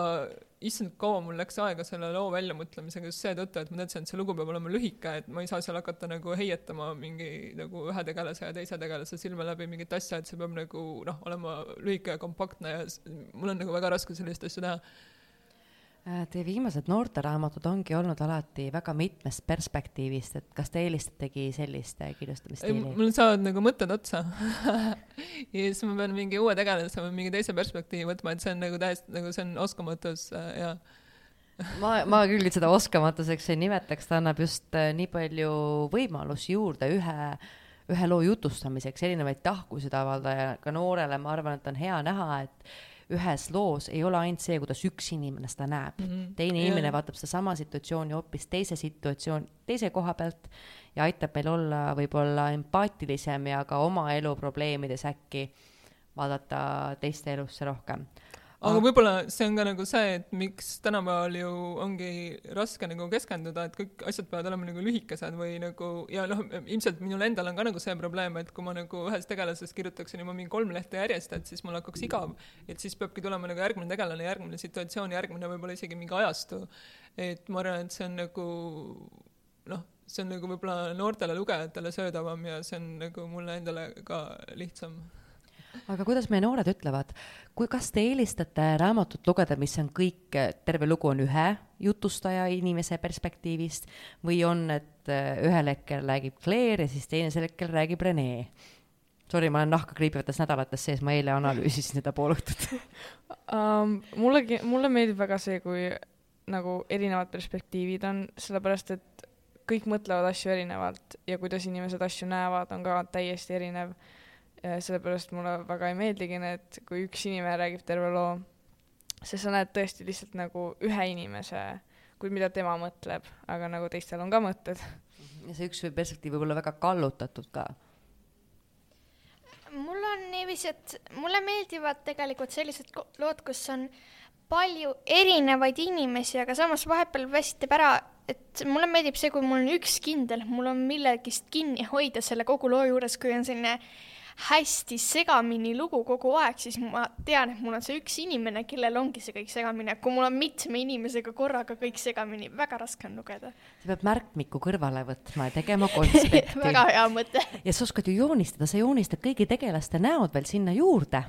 issand, kaua mul läks aega selle loo väljamõtlemisega just seetõttu, et ma teadsin, et see lugu peab olema lühike, et ma ei saa seal hakata nagu heietama mingi nagu ühe tegelase ja teise tegelase silme läbi mingit asja, et see peab nagu noh, olema lühike ja kompaktne ja mul on nagu väga raske sellist asja teha. Äh, Teie viimased noorteraamatud ongi olnud alati väga mitmest perspektiivist, et kas te eelistategi sellist äh, kirjutamisstiili? mul saavad nagu mõtted otsa. Ja siis ma pean mingi uue tegelase või mingi teise perspektiivi võtma, et see on nagu täiesti nagu see on oskamatus äh, ja ma, ma küll seda oskamatuseks ei nimetaks, ta annab just nii palju võimalusi juurde ühe, ühe loo jutustamiseks, erinevaid tahkusid avaldada ja ka noorele ma arvan, et on hea näha, et ühes loos ei ole ainult see, kuidas üks inimene seda näeb mm. -hmm. teine Jah. inimene vaatab sedasama situatsiooni hoopis teise situatsioon, teise koha pealt ja aitab meil olla võib-olla empaatilisem ja ka oma elu probleemides äkki vaadata teiste elusse rohkem aga võib-olla see on ka nagu see, et miks tänapäeval ju ongi raske nagu keskenduda, et kõik asjad peavad olema nagu lühikesed või nagu ja noh, ilmselt minul endal on ka nagu see probleem, et kui ma nagu ühest tegelasest kirjutaksin juba mingi kolm lehte järjest, et siis mul hakkaks igav. et siis peabki tulema nagu järgmine tegelane, järgmine situatsioon, järgmine võib-olla isegi mingi ajastu. et ma arvan, et see on nagu noh, see on nagu võib-olla noortele lugejatele söödavam ja see on nagu mulle endale ka lihtsam aga kuidas meie noored ütlevad, kui, kas te eelistate raamatut lugeda, mis on kõik, terve lugu on ühe jutustaja inimese perspektiivist või on, et äh, ühel hetkel räägib Claire ja siis teisel hetkel räägib Rene? Sorry, ma olen nahka kriipivates nädalates sees, ma eile analüüsisin seda pool õhtut um. mulle, mulle meeldib väga see, kui nagu erinevad perspektiivid on, sellepärast et kõik mõtlevad asju erinevalt ja kuidas inimesed asju näevad, on ka täiesti erinev. Sellepärast mulle väga ei meeldigi need, kui üks inimene räägib terve loo, sest sa näed tõesti lihtsalt nagu ühe inimese, kui mida tema mõtleb, aga nagu teistel on ka mõtted. ja see üks perspektiiv võib olla väga kallutatud ka mul on niiviisi, et mulle meeldivad tegelikult sellised lood, kus on palju erinevaid inimesi, aga samas vahepeal väsitab ära, et mulle meeldib see, kui mul on üks kindel, mul on millegist kinni hoida selle kogu loo juures, kui on selline hästi segamini lugu kogu aeg, siis ma tean, et mul on see üks inimene, kellel ongi see kõik segamini, kui mul on mitme inimesega korraga kõik segamini, väga raske on lugeda. sa pead märkmiku kõrvale võtma ja tegema konspekti väga hea mõte. ja sa oskad ju joonistada, sa joonistad kõigi tegelaste näod veel sinna juurde.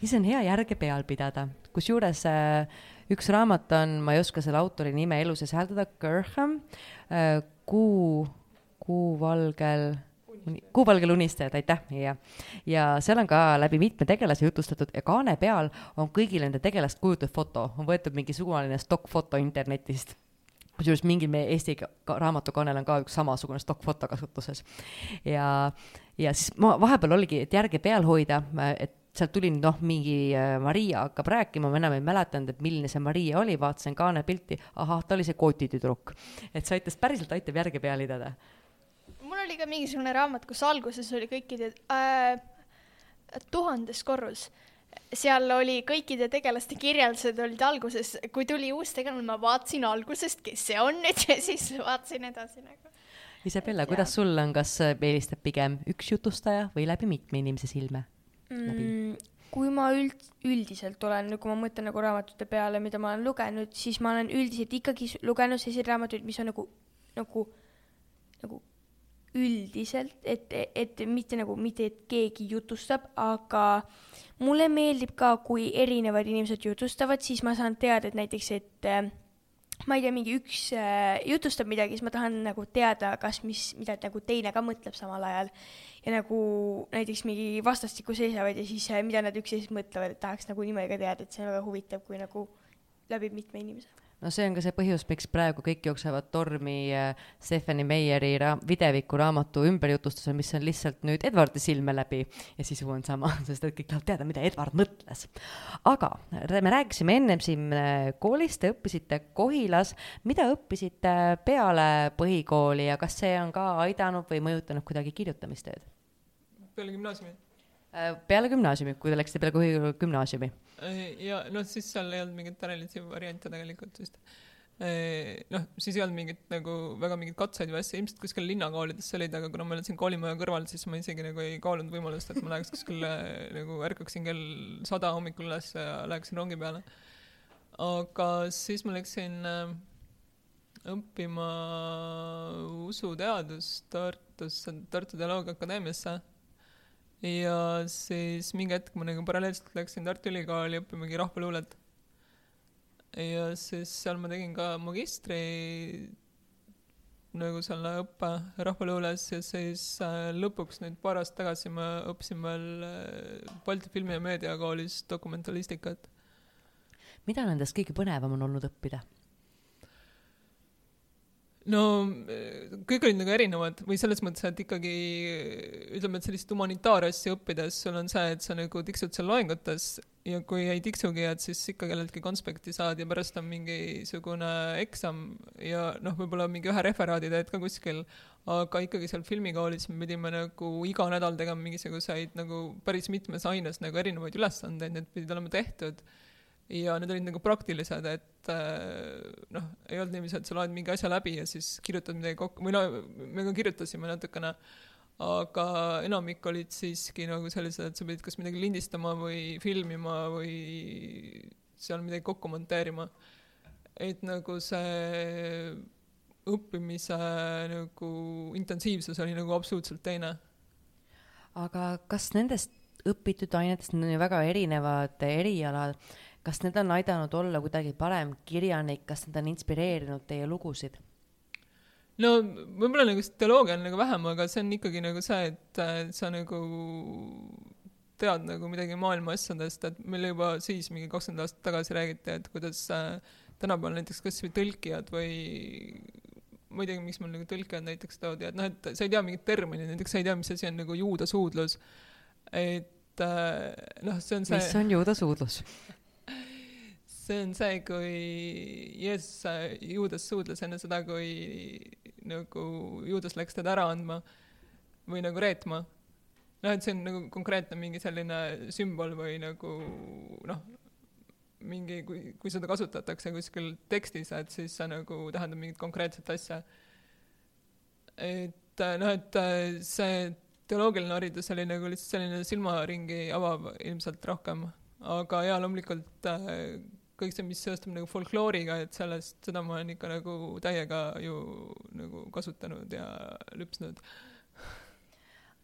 siis on hea järge peal pidada, kusjuures äh, üks raamat on, ma ei oska selle autori nime elu sees hääldada, Gerham äh,, Kuu, Kuuvalgel, Kuuvalgel unistajad, aitäh, ja, ja seal on ka läbi mitme tegelase jutustatud ja kaane peal on kõigil nende tegelast kujutatud foto, on võetud mingi suvaline stokkfoto internetist kusjuures mingil meie Eesti ka- ka- raamatukaanel on ka üks samasugune stokkfoto kasutuses. ja, ja siis ma vahepeal oligi, et järge peal hoida, et sealt tuli noh, mingi äh, Maria hakkab rääkima, ma enam ei mäletanud, et milline see Maria oli, vaatasin kaane pilti, ahah, ta oli see kotitüdruk. et see aitas, päriselt aitab järge peal pidada. Oli ka mingisugune raamat, kus alguses oli kõikide äh, tuhandes korrus. seal oli kõikide tegelaste kirjeldused olid alguses, kui tuli uus tegelane, ma vaatasin algusest, kes see on nüüd ja siis vaatasin edasi nagu. Isabella, kuidas sul on, kas äh, eelistad pigem üks jutustaja või läbi mitme inimese silme? mm,. kui ma üld, üldiselt olen, kui ma mõtlen nagu raamatute peale, mida ma olen lugenud, siis ma olen üldiselt ikkagi lugenud selliseid raamatuid, mis on nagu, nagu, nagu üldiselt, et, et mitte nagu, mitte et keegi jutustab, aga mulle meeldib ka, kui erinevad inimesed jutustavad, siis ma saan teada, et näiteks, et äh, ma ei tea, mingi üks äh, jutustab midagi, siis ma tahan nagu teada, kas mis, mida nagu teine ka mõtleb samal ajal ja nagu näiteks mingi vastastikku seisavad ja siis äh, mida nad üksteisest mõtlevad, et tahaks nagu niimoodi ka teada, et see on väga huvitav, kui nagu läbib mitme inimese. No see on ka see põhjus, miks praegu kõik jooksevad tormi äh, Stephanie Meyeri ra- videviku raamatu ümberjutustusel, mis on lihtsalt nüüd Edwardi silme läbi ja sisu on sama, sest et kõik tahavad teada, mida Edward mõtles. aga me rääkisime ennem siin äh, koolist, te õppisite Kohilas, mida õppisite peale põhikooli ja kas see on ka aidanud või mõjutanud kuidagi kirjutamistööd? peale gümnaasiumi. Äh, peale gümnaasiumi, kui te läksite peale Kohila gümnaasiumi. ja noh, siis seal ei olnud mingit ärilisi variante tegelikult vist. noh, siis ei olnud mingit nagu väga mingeid katseid või asja, ilmselt kuskil linnakoolides olid, aga kuna ma elasin koolimaja kõrval, siis ma isegi nagu ei kaalunud võimalust, et ma läheks kuskile nagu ärkaksin kell sada hommikul üles ja läheksin rongi peale. aga siis ma läksin äh, õppima usuteadust Tartusse, Tartu Teoloogia Akadeemiasse. Ja siis mingi hetk ma nagu paralleelselt läksin Tartu Ülikooli õppimagi rahvaluulet. ja siis seal ma tegin ka magistri nagu selle õppe rahvaluules ja siis äh, lõpuks nüüd paar aastat tagasi ma õppisin veel äh, Balti Filmi- ja Meediakoolis dokumentalistikat. mida nendest kõige põnevam on olnud õppida? No kõik olid nagu erinevad või selles mõttes, et ikkagi ütleme, et sellist humanitaarasja õppides sul on see, et sa nagu tiksud seal loengutes ja kui ei tiksugi, et siis ikka kelleltki konspekti saad ja pärast on mingisugune eksam ja noh, võib-olla mingi ühe referaadi teed ka kuskil, aga ikkagi seal filmikoolis me pidime nagu iga nädal tegema mingisuguseid nagu päris mitmes aines nagu erinevaid ülesandeid, need pidid olema tehtud ja need olid nagu praktilised, et äh, noh, ei olnud niiviisi, et sa loed mingi asja läbi ja siis kirjutad midagi kokku, või no me ka kirjutasime natukene, aga enamik olid siiski nagu sellised, et sa pidid kas midagi lindistama või filmima või seal midagi kokku monteerima. et nagu see õppimise nagu intensiivsus oli nagu absoluutselt teine. aga kas nendest õpitud ainetest, need on ju väga erinevad erialad, kas need on aidanud olla kuidagi parem kirjanik, kas need on inspireerinud teie lugusid? no võib-olla nagu teoloogia on nagu vähem, aga see on ikkagi nagu see, et äh, sa nagu tead nagu midagi maailma asjadest, et meile juba siis mingi kakskümmend aastat tagasi räägiti, et kuidas äh, tänapäeval näiteks kas või tõlkijad või ma ei teagi, miks mul nagu tõlkijad näiteks toodi, et noh, et sa ei tea mingit terminit, näiteks sa ei tea, mis asi on nagu juudasuudlus. et äh, noh, see on see mis on juudasuudlus? see on see, kui Jeesus juudas suudles enne seda, kui nagu juudas läks teda ära andma või nagu reetma. noh, et see on nagu konkreetne mingi selline sümbol või nagu noh, mingi, kui, kui seda kasutatakse kuskil tekstis, et siis see nagu tähendab mingit konkreetset asja. et noh, et see teoloogiline haridus oli nagu lihtsalt selline silmaringi avav ilmselt rohkem, aga jaa, loomulikult kõik see, mis seostub nagu folklooriga, et sellest, seda ma olen ikka nagu täiega ju nagu kasutanud ja lüpsnud.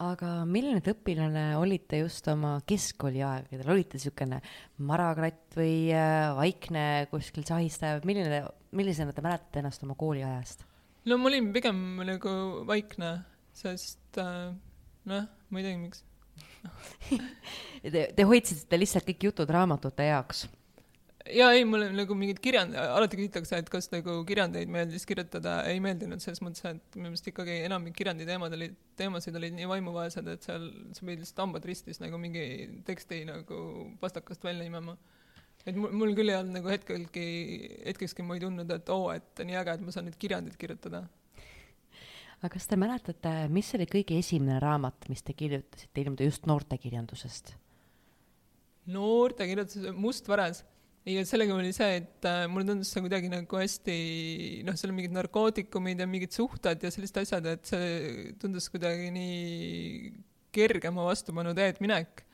aga milline te õpilane olite just oma keskkooli aegadel, olite niisugune marakratt või äh, vaikne kuskil sahistaja, milline, millisena te mäletate ennast oma kooliajast? no ma olin pigem nagu vaikne, sest äh, noh, ma ei teagi, miks Te, te hoidsite lihtsalt kõik jutud raamatute jaoks ja ei, mulle nagu mingid kirjand-, alati küsitakse, et kas nagu kirjandeid meeldis kirjutada, ei meeldinud selles mõttes, et minu meelest ikkagi enamik kirjandi teemad olid, teemasid olid nii vaimuvaesed, et seal sa pidid lihtsalt hambad ristis nagu mingi teksti nagu pastakast välja imema. et mul, mul küll ei olnud nagu hetkelgi, hetkekski ma ei tundnud, et oo, et nii äge, et ma saan nüüd kirjandit kirjutada. aga kas te mäletate, mis oli kõige esimene raamat, mis te kirjutasite, ilmselt just noortekirjandusest? noortekirjandus, Must vares ja sellega oli see, et äh, mulle tundus see kuidagi nagu hästi noh, seal on mingid narkootikumid ja mingid suhted ja sellised asjad, et see tundus kuidagi nii kergema vastupanu teed minek.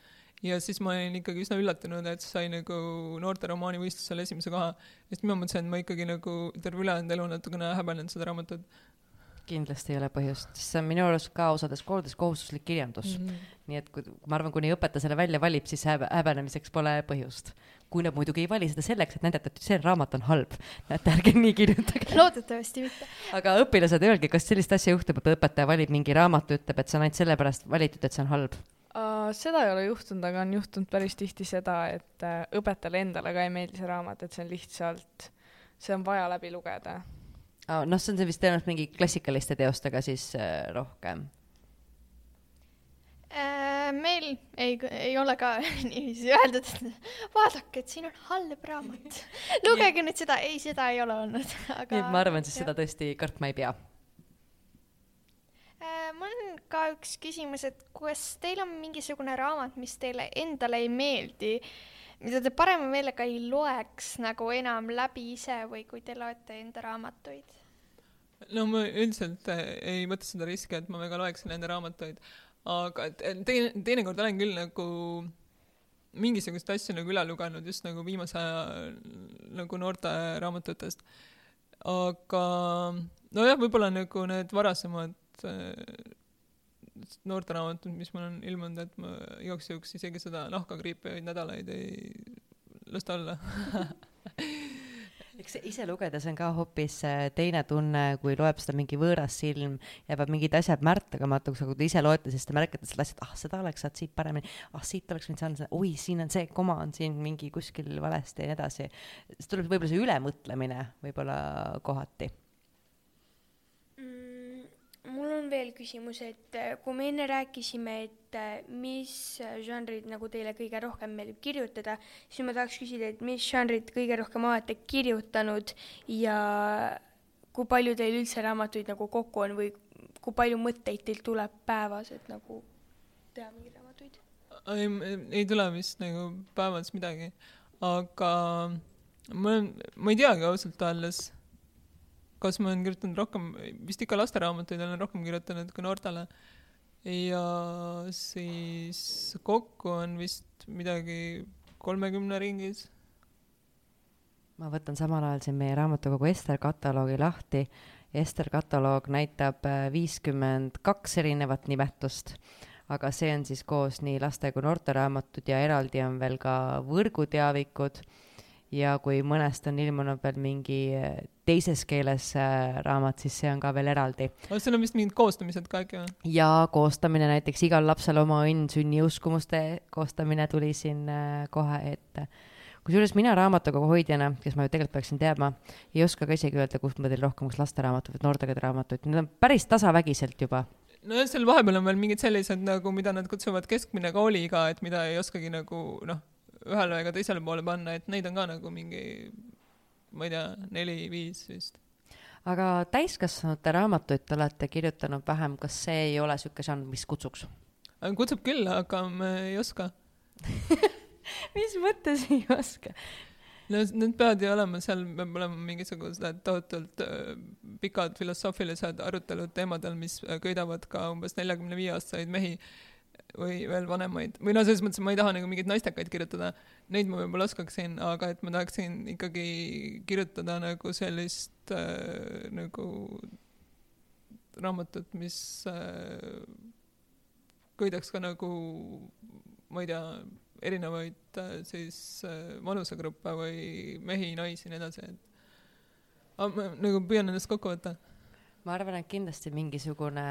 ja siis ma olin ikkagi üsna üllatunud, et sai nagu noorte romaanivõistlusel esimese koha. sest ma mõtlesin, et ma ikkagi nagu terve ülejäänud elu natukene häbenenud seda raamatut kindlasti ei ole põhjust, sest see on minu arust ka osades koolides kohustuslik kirjandus mm. -hmm. nii et kui, ma arvan, kuni õpetaja selle välja valib, siis häb häbenemiseks pole põhjust. kui nad muidugi ei vali seda selleks, et näidata, et see raamat on halb, näete, ärge nii kirjutage. loodetavasti mitte. aga õpilased, öelge, kas sellist asja juhtub, et õpetaja valib mingi raamatu, ütleb, et see on ainult sellepärast valitud, et see on halb? Uh, seda ei ole juhtunud, aga on juhtunud päris tihti seda, et uh, õpetajale endale ka ei meeldi see raamat, et see on lihtsalt, see on vaja läbi lugeda. Noh, see on see vist tõenäoliselt mingi klassikaliste teostega siis äh, rohkem äh,. meil ei, ei ole ka niiviisi öeldud, et vaadake, et siin on halb raamat. lugege nüüd seda, ei, seda ei ole olnud, aga. nii et ma arvan, siis jah. seda tõesti kartma ei pea äh,. mul on ka üks küsimus, et kas teil on mingisugune raamat, mis teile endale ei meeldi, mida te parema meelega ei loeks nagu enam läbi ise või kui te loete enda raamatuid? no ma üldiselt äh, ei võta seda riski, et ma väga loeksin enda raamatuid, aga teine, teinekord olen küll nagu mingisuguseid asju nagu üle lugenud just nagu viimase aja nagu noorte raamatutest. aga nojah, võib-olla nagu need varasemad noorteraamatud, mis mul on ilmunud, et ma igaks juhuks isegi seda nahkakriipi nädalaid ei lasta olla eks ise lugedes on ka hoopis äh, teine tunne, kui loeb seda mingi võõras silm, jäävad mingid asjad märkamatuks, aga kui te ise loete, siis te märkate seda asja, et ah, seda oleks saanud siit paremini, ah, siit oleks võinud saanud, oi, siin on see koma on siin mingi kuskil valesti ja nii edasi. siis tuleb võib-olla see ülemõtlemine võib-olla kohati mul on veel küsimus, et äh, kui me enne rääkisime, et äh, mis žanrid nagu teile kõige rohkem meeldib kirjutada, siis ma tahaks küsida, et mis žanrit kõige rohkem olete kirjutanud ja kui palju teil üldse raamatuid nagu kokku on või kui palju mõtteid teil tuleb päevas, et nagu teha mingeid raamatuid? ei, ei tule vist nagu päevas midagi, aga ma, ma ei teagi ausalt öeldes kas ma olen kirjutanud rohkem, vist ikka lasteraamatuid olen rohkem kirjutanud kui noortele. ja siis kokku on vist midagi kolmekümne ringis. ma võtan samal ajal siin meie raamatukogu Ester kataloogi lahti. Ester kataloog näitab äh, viiskümmend kaks erinevat nimetust, aga see on siis koos nii laste kui noorteraamatud ja eraldi on veel ka võrguteavikud ja kui mõnest on ilmunud veel mingi eh, teises keeles äh, raamat, siis see on ka veel eraldi. seal on vist mingid koostamised ka äkki või? jaa, koostamine näiteks Igal lapsel oma õnn sünniuskumuste koostamine tuli siin äh, kohe ette. kusjuures mina raamatukogu hoidjana, kes ma ju tegelikult peaksin teadma, ei oska ka isegi öelda, kust ma teen rohkem, kas lasteraamatuid või noortekogede raamatuid, need on päris tasavägiselt juba nojah, seal vahepeal on veel mingid sellised nagu, mida nad kutsuvad keskmine kooliiga, et mida ei oskagi nagu noh, ühele ega teisele poole panna, et neid on ka nagu mingi, ma ei tea, neli-viis vist. aga täiskasvanute raamatuid te olete kirjutanud vähem, kas see ei ole niisugune žanr, mis kutsuks? kutsub küll, aga me ei oska mis mõttes ei oska? no need peavad ju olema, seal peab olema mingisugused tohutult äh, pikad filosoofilised arutelud teemadel, mis äh, köidavad ka umbes neljakümne viie aastaseid mehi või veel vanemaid, või no selles mõttes, ma ei taha nagu mingeid naistekaid kirjutada, neid ma võib-olla oskaksin, aga et ma tahaksin ikkagi kirjutada nagu sellist äh, nagu raamatut, mis äh, köidaks ka nagu, ma ei tea, erinevaid äh, siis äh, vanusegruppe või mehi, naisi ja nii edasi, et aga ma nagu püüan ennast kokku võtta ma arvan, et kindlasti mingisugune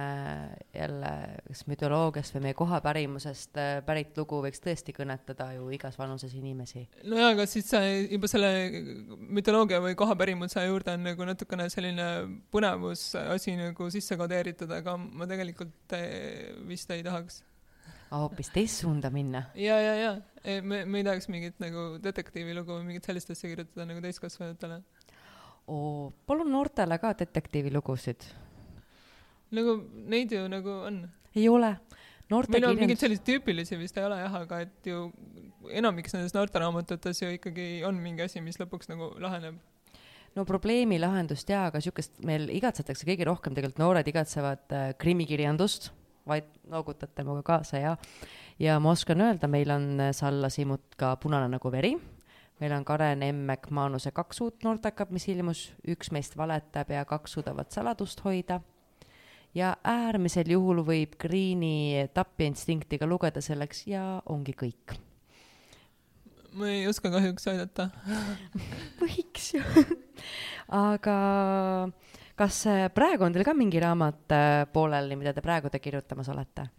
jälle kas mütoloogiast või meie kohapärimusest äh, pärit lugu võiks tõesti kõnetada ju igas vanuses inimesi. nojah, aga siis juba selle mütoloogia või kohapärimuse juurde on nagu natukene selline põnevusasi nagu sisse kodeeritud, aga ma tegelikult äh, vist ei tahaks hoopis teist suunda minna. ja, ja, ja me, me ei tahaks mingit nagu detektiivilugu või mingit sellist asja kirjutada nagu täiskasvanutele oo, palun noortele ka detektiivilugusid. nagu neid ju nagu on. ei ole. meil on mingeid selliseid tüüpilisi vist ei ole jah, aga et ju enamiks nendes noorteraamatutes ju ikkagi on mingi asi, mis lõpuks nagu laheneb no probleemi lahendust jaa, aga niisugust meil igatsetakse kõige rohkem, tegelikult noored igatsevad äh, krimikirjandust, vaid noogutate minuga kaasa ja, ja ma oskan öelda, meil on äh, Salla Simut ka Punane nagu veri meil on Karen Emmek Maanuse kaks uut noortekat, mis ilmus, üks meist valetab ja kaks suudavad saladust hoida. ja äärmisel juhul võib Greeni tapjainstinktiga lugeda selleks ja ongi kõik. ma ei oska kahjuks aidata võiks ju aga kas praegu on teil ka mingi raamat äh, pooleli, mida te praegu te kirjutamas olete?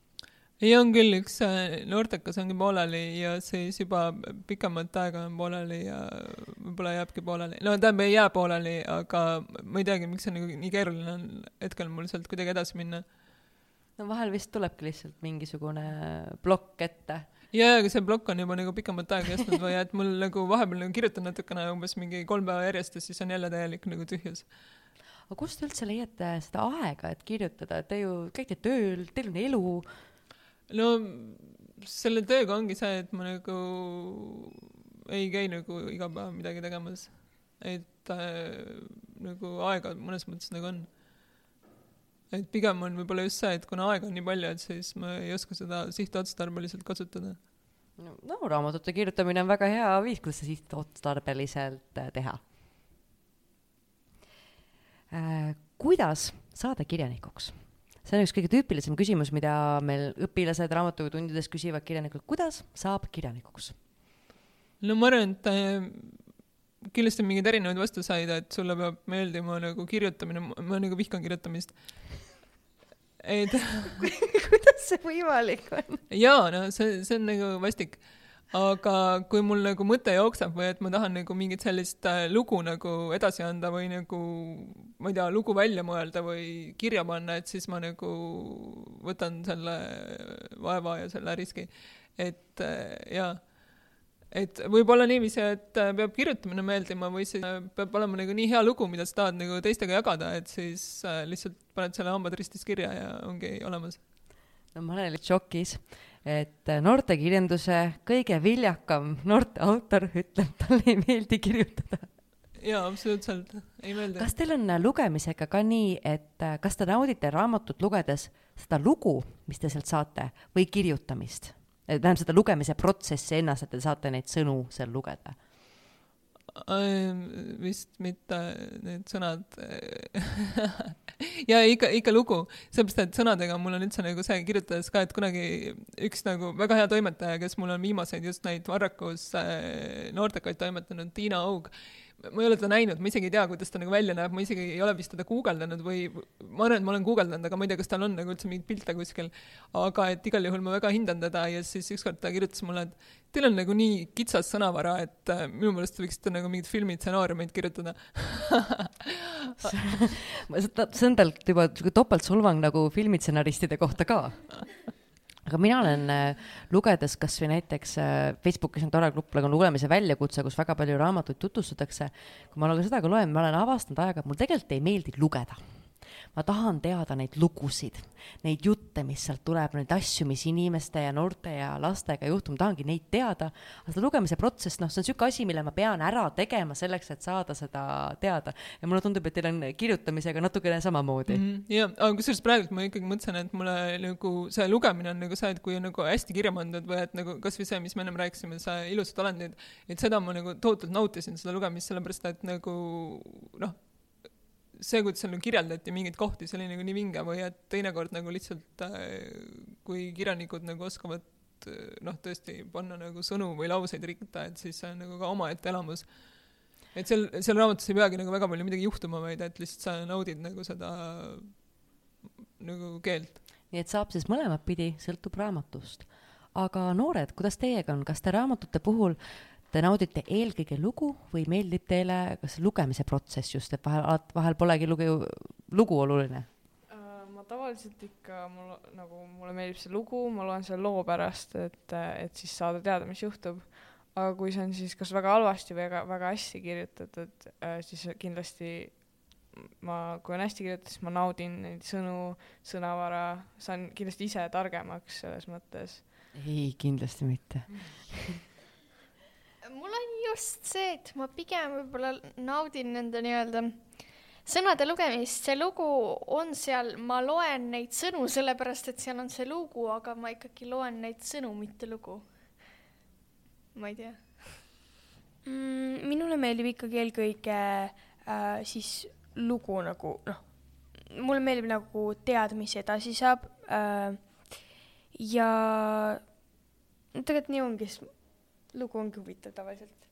Ei, on küll, üks äh, noortekas ongi pooleli ja siis juba pikemat aega on pooleli ja võib-olla jääbki pooleli. no tähendab, ei jää pooleli, aga ma ei teagi, miks see nagu nii keeruline on hetkel mul sealt kuidagi edasi minna. no vahel vist tulebki lihtsalt mingisugune plokk ette jaa, aga see plokk on juba nagu pikemat aega kestnud või et mul nagu vahepeal nagu kirjutan natukene umbes mingi kolm päeva järjest ja siis on jälle täielik nagu tühjus. aga kust te üldse leiate seda aega, et kirjutada, te ju käite tööl, teil on elu no selle tööga ongi see, et ma nagu ei käi nagu iga päev midagi tegemas. et äh, nagu aega mõnes mõttes nagu on. et pigem on võib-olla just see, et kuna aega on nii palju, et siis ma ei oska seda sihtotstarbeliselt kasutada. no raamatute kirjutamine on väga hea viis, kuidas seda sihtotstarbeliselt äh, teha äh,. kuidas saada kirjanikuks? See on üks kõige tüüpilisem küsimus, mida meil õpilased raamatutundides küsivad kirjanikult, kuidas saab kirjanikuks? no ma arvan, et äh, kindlasti on mingeid erinevaid vastuseid, et sulle peab meeldima nagu kirjutamine, ma nagu vihkan kirjutamist. et kuidas see võimalik on? jaa, no see, see on nagu vastik. Aga kui mul nagu mõte jookseb või et ma tahan nagu mingit sellist äh, lugu nagu edasi anda või nagu ma ei tea, lugu välja mõelda või kirja panna, et siis ma nagu võtan selle vaeva ja selle riski. et äh, jaa et võib olla niiviisi, et äh, peab kirjutamine meeldima või siis peab olema nagu nii hea lugu, mida sa tahad nagu teistega jagada, et siis lihtsalt paned selle hambad ristis kirja ja ongi olemas. no ma olen šokis, et noortekirjanduse kõige viljakam noorteautor ütleb, talle ei meeldi kirjutada. jaa, absoluutselt, ei meeldi. kas teil on lugemisega ka nii, et kas te naudite raamatut lugedes seda lugu, mis te sealt saate, või kirjutamist? tähendab seda lugemise protsessi ennast, et te saate neid sõnu seal lugeda? Vist mitte need sõnad. Ja ikka, ikka lugu, sellepärast et sõnadega mul on üldse nagu see kirjutades ka, et kunagi üks nagu väga hea toimetaja, kes mul on viimaseid just neid Varrakus äh, noortekaid toimetanud, Tiina Aug, ma ei ole teda näinud, ma isegi ei tea, kuidas ta nagu välja näeb, ma isegi ei ole vist teda guugeldanud või ma arvan, et ma olen guugeldanud, aga ma ei tea, kas tal on nagu üldse mingeid pilte kuskil. aga et igal juhul ma väga hindan teda ja siis ükskord ta kirjutas mulle, et teil on nagu nii kitsas sõnavara, et äh, minu meelest te võiksite nagu mingid filmistsenaariumeid kirjutada see on tal juba sihuke topeltsolvang nagu filmistsenaristide kohta ka aga mina olen äh, lugedes kasvõi näiteks äh, Facebookis on tore grupp nagu lugemise väljakutse, kus väga palju raamatuid tutvustatakse. kui ma nagu seda ka loen, ma olen avastanud ajaga, et mul tegelikult ei meeldi lugeda ma tahan teada neid lugusid, neid jutte, mis sealt tuleb, neid asju, mis inimeste ja noorte ja lastega juhtub, ma tahangi neid teada. aga seda lugemise protsess, noh, see on niisugune asi, mille ma pean ära tegema selleks, et saada seda teada. ja mulle tundub, et teil on kirjutamisega natukene samamoodi mm. -hmm. jah, aga kusjuures praegu ma ikkagi mõtlesin, et mulle nagu see lugemine on nagu see, et kui on nagu hästi kirja pandud või et nagu kasvõi see, mis me ennem rääkisime, see ilusad olendid, et seda ma nagu tohutult nautisin, seda lugemist, sellepärast et nagu noh see, kuidas seal nagu kirjeldati mingeid kohti, see oli nagu nii vinge või et teinekord nagu lihtsalt äh, kui kirjanikud nagu oskavad äh, noh, tõesti panna nagu sõnu või lauseid ritta, et siis see on nagu ka omaette elamus. et seal, seal raamatus ei peagi nagu väga palju midagi juhtuma, vaid et lihtsalt sa naudid nagu seda nagu keelt. nii et saab siis mõlemat pidi, sõltub raamatust. aga noored, kuidas teiega on, kas te raamatute puhul äh, Te naudite eelkõige lugu või meeldib teile kas lugemise protsess just, et vahel, vahel polegi lugu, lugu oluline? Äh, ma tavaliselt ikka, mul nagu, mulle meeldib see lugu, ma loen selle loo pärast, et, et siis saada teada, mis juhtub. aga kui see on siis kas väga halvasti või väga, väga hästi kirjutatud, äh, siis kindlasti ma, kui on hästi kirjutatud, siis ma naudin neid sõnu, sõnavara, saan kindlasti ise targemaks selles mõttes. ei, kindlasti mitte mul on just see, et ma pigem võib-olla naudin nende nii-öelda sõnade lugemist, see lugu on seal, ma loen neid sõnu sellepärast, et seal on see lugu, aga ma ikkagi loen neid sõnu, mitte lugu. ma ei tea mm,. minule meeldib ikkagi eelkõige äh, siis lugu nagu noh, mulle meeldib nagu teada, mis edasi saab äh, ja tegelikult nii ongi, sest lugu ongi huvitav tavaliselt.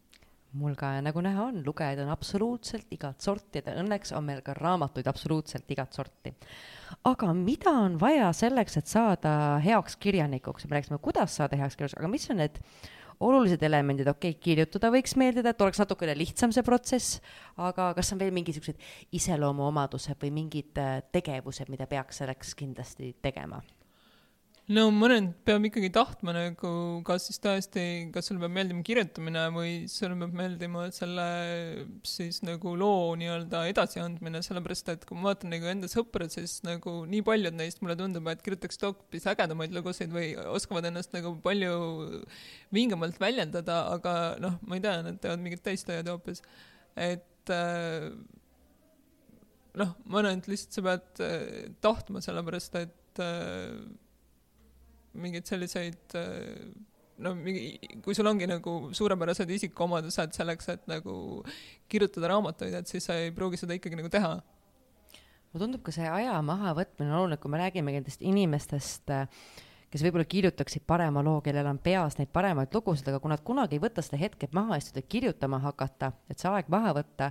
mul ka nagu näha on, lugejaid on absoluutselt igat sorti ja õnneks on meil ka raamatuid absoluutselt igat sorti. aga mida on vaja selleks, et saada heaks kirjanikuks, me rääkisime, kuidas saada heaks kirjanikuks, aga mis on need olulised elemendid, okei okay,, kirjutada võiks meeldida, et oleks natukene lihtsam see protsess, aga kas on veel mingisugused iseloomuomadused või mingid äh, tegevused, mida peaks selleks kindlasti tegema? No et peab ikkagi tahtma nagu, kas siis tõesti, kas sulle peab meeldima kirjutamine või sulle peab meeldima selle siis nagu loo nii-öelda edasiandmine, sellepärast et kui ma vaatan nagu enda sõpru, siis nagu nii paljud neist mulle tundub, et kirjutaks hoopis ägedamaid lugusid või oskavad ennast nagu palju vingemalt väljendada, aga noh, ma ei tea, nad teevad mingit teist tööd hoopis. et äh, noh, ma arvan, et lihtsalt sa pead äh, tahtma, sellepärast et äh, mingeid selliseid äh, no mingi, kui sul ongi nagu suurepärased isikuomadused selleks, et nagu kirjutada raamatuid, et siis sa ei pruugi seda ikkagi nagu teha. mulle tundub ka see aja mahavõtmine on oluline, kui me räägime nendest inimestest, kes võib-olla kirjutaksid parema loo, kellel on peas neid paremaid lugusid, aga kui nad kunagi ei võta seda hetke, et maha istuda, kirjutama hakata, et see aeg maha võtta,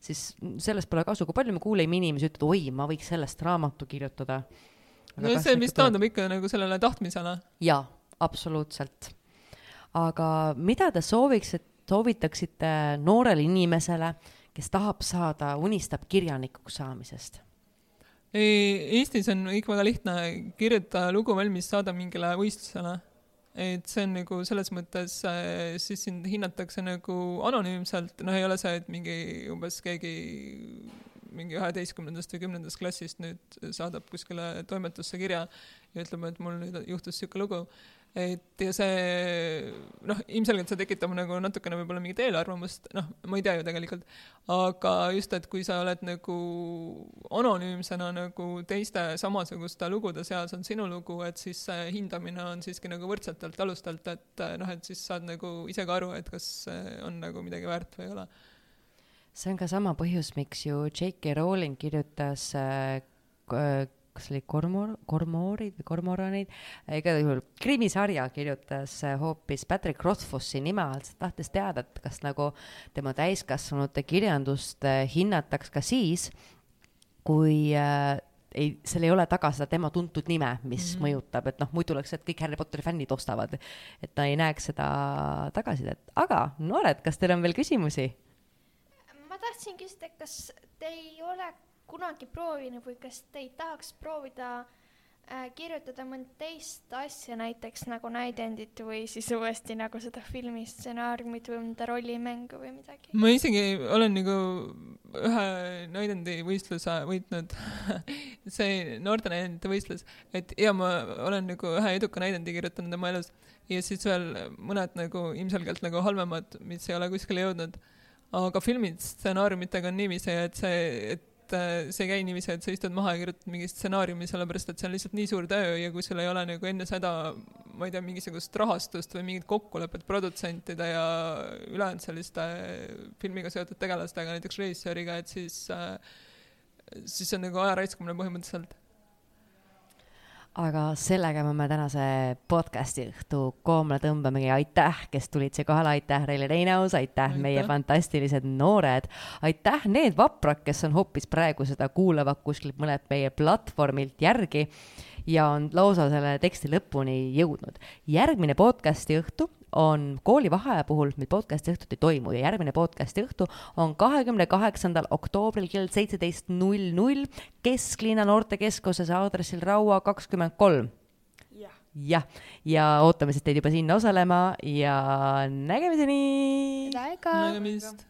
siis sellest pole kasu, kui palju me kuuleme inimesi ütlevad, oi, ma võiks sellest raamatu kirjutada. No see vist taandub ikka nagu sellele tahtmisele. jaa, absoluutselt. aga mida te sooviks, soovitaksite noorele inimesele, kes tahab saada, unistab kirjanikuks saamisest? Eestis on kõik väga lihtne, kirjuta lugu valmis, saada mingile võistlusele. et see on nagu selles mõttes, siis sind hinnatakse nagu anonüümselt, noh, ei ole see, et mingi umbes keegi mingi üheteistkümnendast või kümnendast klassist nüüd saadab kuskile toimetusse kirja ja ütleb, et mul nüüd juhtus niisugune lugu. et ja see noh, ilmselgelt see tekitab nagu natukene võib-olla mingit eelarvamust, noh, ma ei tea ju tegelikult, aga just, et kui sa oled nagu anonüümsena nagu teiste samasuguste lugude seas on sinu lugu, et siis see hindamine on siiski nagu võrdsetelt alustelt, et noh, et siis saad nagu ise ka aru, et kas on nagu midagi väärt või ei ole. See on ka sama põhjus, miks ju J.K. Rowling kirjutas äh, k- kas oli Kormor-, Kormoorid või Kormoranid, igal juhul krimisarja kirjutas äh, hoopis Patrick Rothfussi nime all, sest tahtis teada, et kas nagu tema täiskasvanute kirjandust äh, hinnataks ka siis, kui äh, ei, seal ei ole taga seda tema tuntud nime, mis mm -hmm. mõjutab, et noh, muidu oleks, et kõik Harry Potteri fännid ostavad, et ta ei näeks seda tagasisidet, aga noored, kas teil on veel küsimusi? Ma tahtsin küsida, kas te ei ole kunagi proovinud või kas te ei tahaks proovida äh, kirjutada mõnda teist asja, näiteks nagu näidendit või siis uuesti nagu seda filmi stsenaariumit või mõnda rollimängu või midagi? ma isegi olen nagu ühe näidendivõistluse võitnud, see noorte näidendite võistlus, et ja ma olen nagu ühe eduka näidendi kirjutanud oma elus ja siis veel mõned nagu ilmselgelt nagu halvemad, mis ei ole kuskile jõudnud. Aga filmid stsenaariumitega on niiviisi, et see, et äh, see ei käi niiviisi, et sa istud maha ja kirjutad mingi stsenaariumi, sellepärast et see on lihtsalt nii suur töö ja kui sul ei ole nagu enne seda, ma ei tea, mingisugust rahastust või mingit kokkulepet produtsentide ja ülejäänud selliste filmiga seotud tegelastega, näiteks režissööriga, et siis äh, siis see on nagu aja raiskamine põhimõtteliselt. Aga sellega me tänase podcasti õhtu koomale tõmbamegi, aitäh, kes tulid siia kohale, aitäh, Reili Reinaus, aitäh, Aitäh. meie fantastilised noored, aitäh, need vaprad, kes on hoopis praegu seda kuulavad kuskilt mõnelt meie platvormilt järgi ja on lausa selle teksti lõpuni jõudnud. järgmine podcasti õhtu on koolivaheaja puhul meil podcasti õhtut ei toimu ja järgmine podcasti õhtu on kahekümne kaheksandal oktoobril kell seitseteist null null Kesklinna noortekeskuses aadressil Raua kakskümmend kolm. jah. ja ootame siis teid juba sinna osalema ja nägemiseni. nägemist.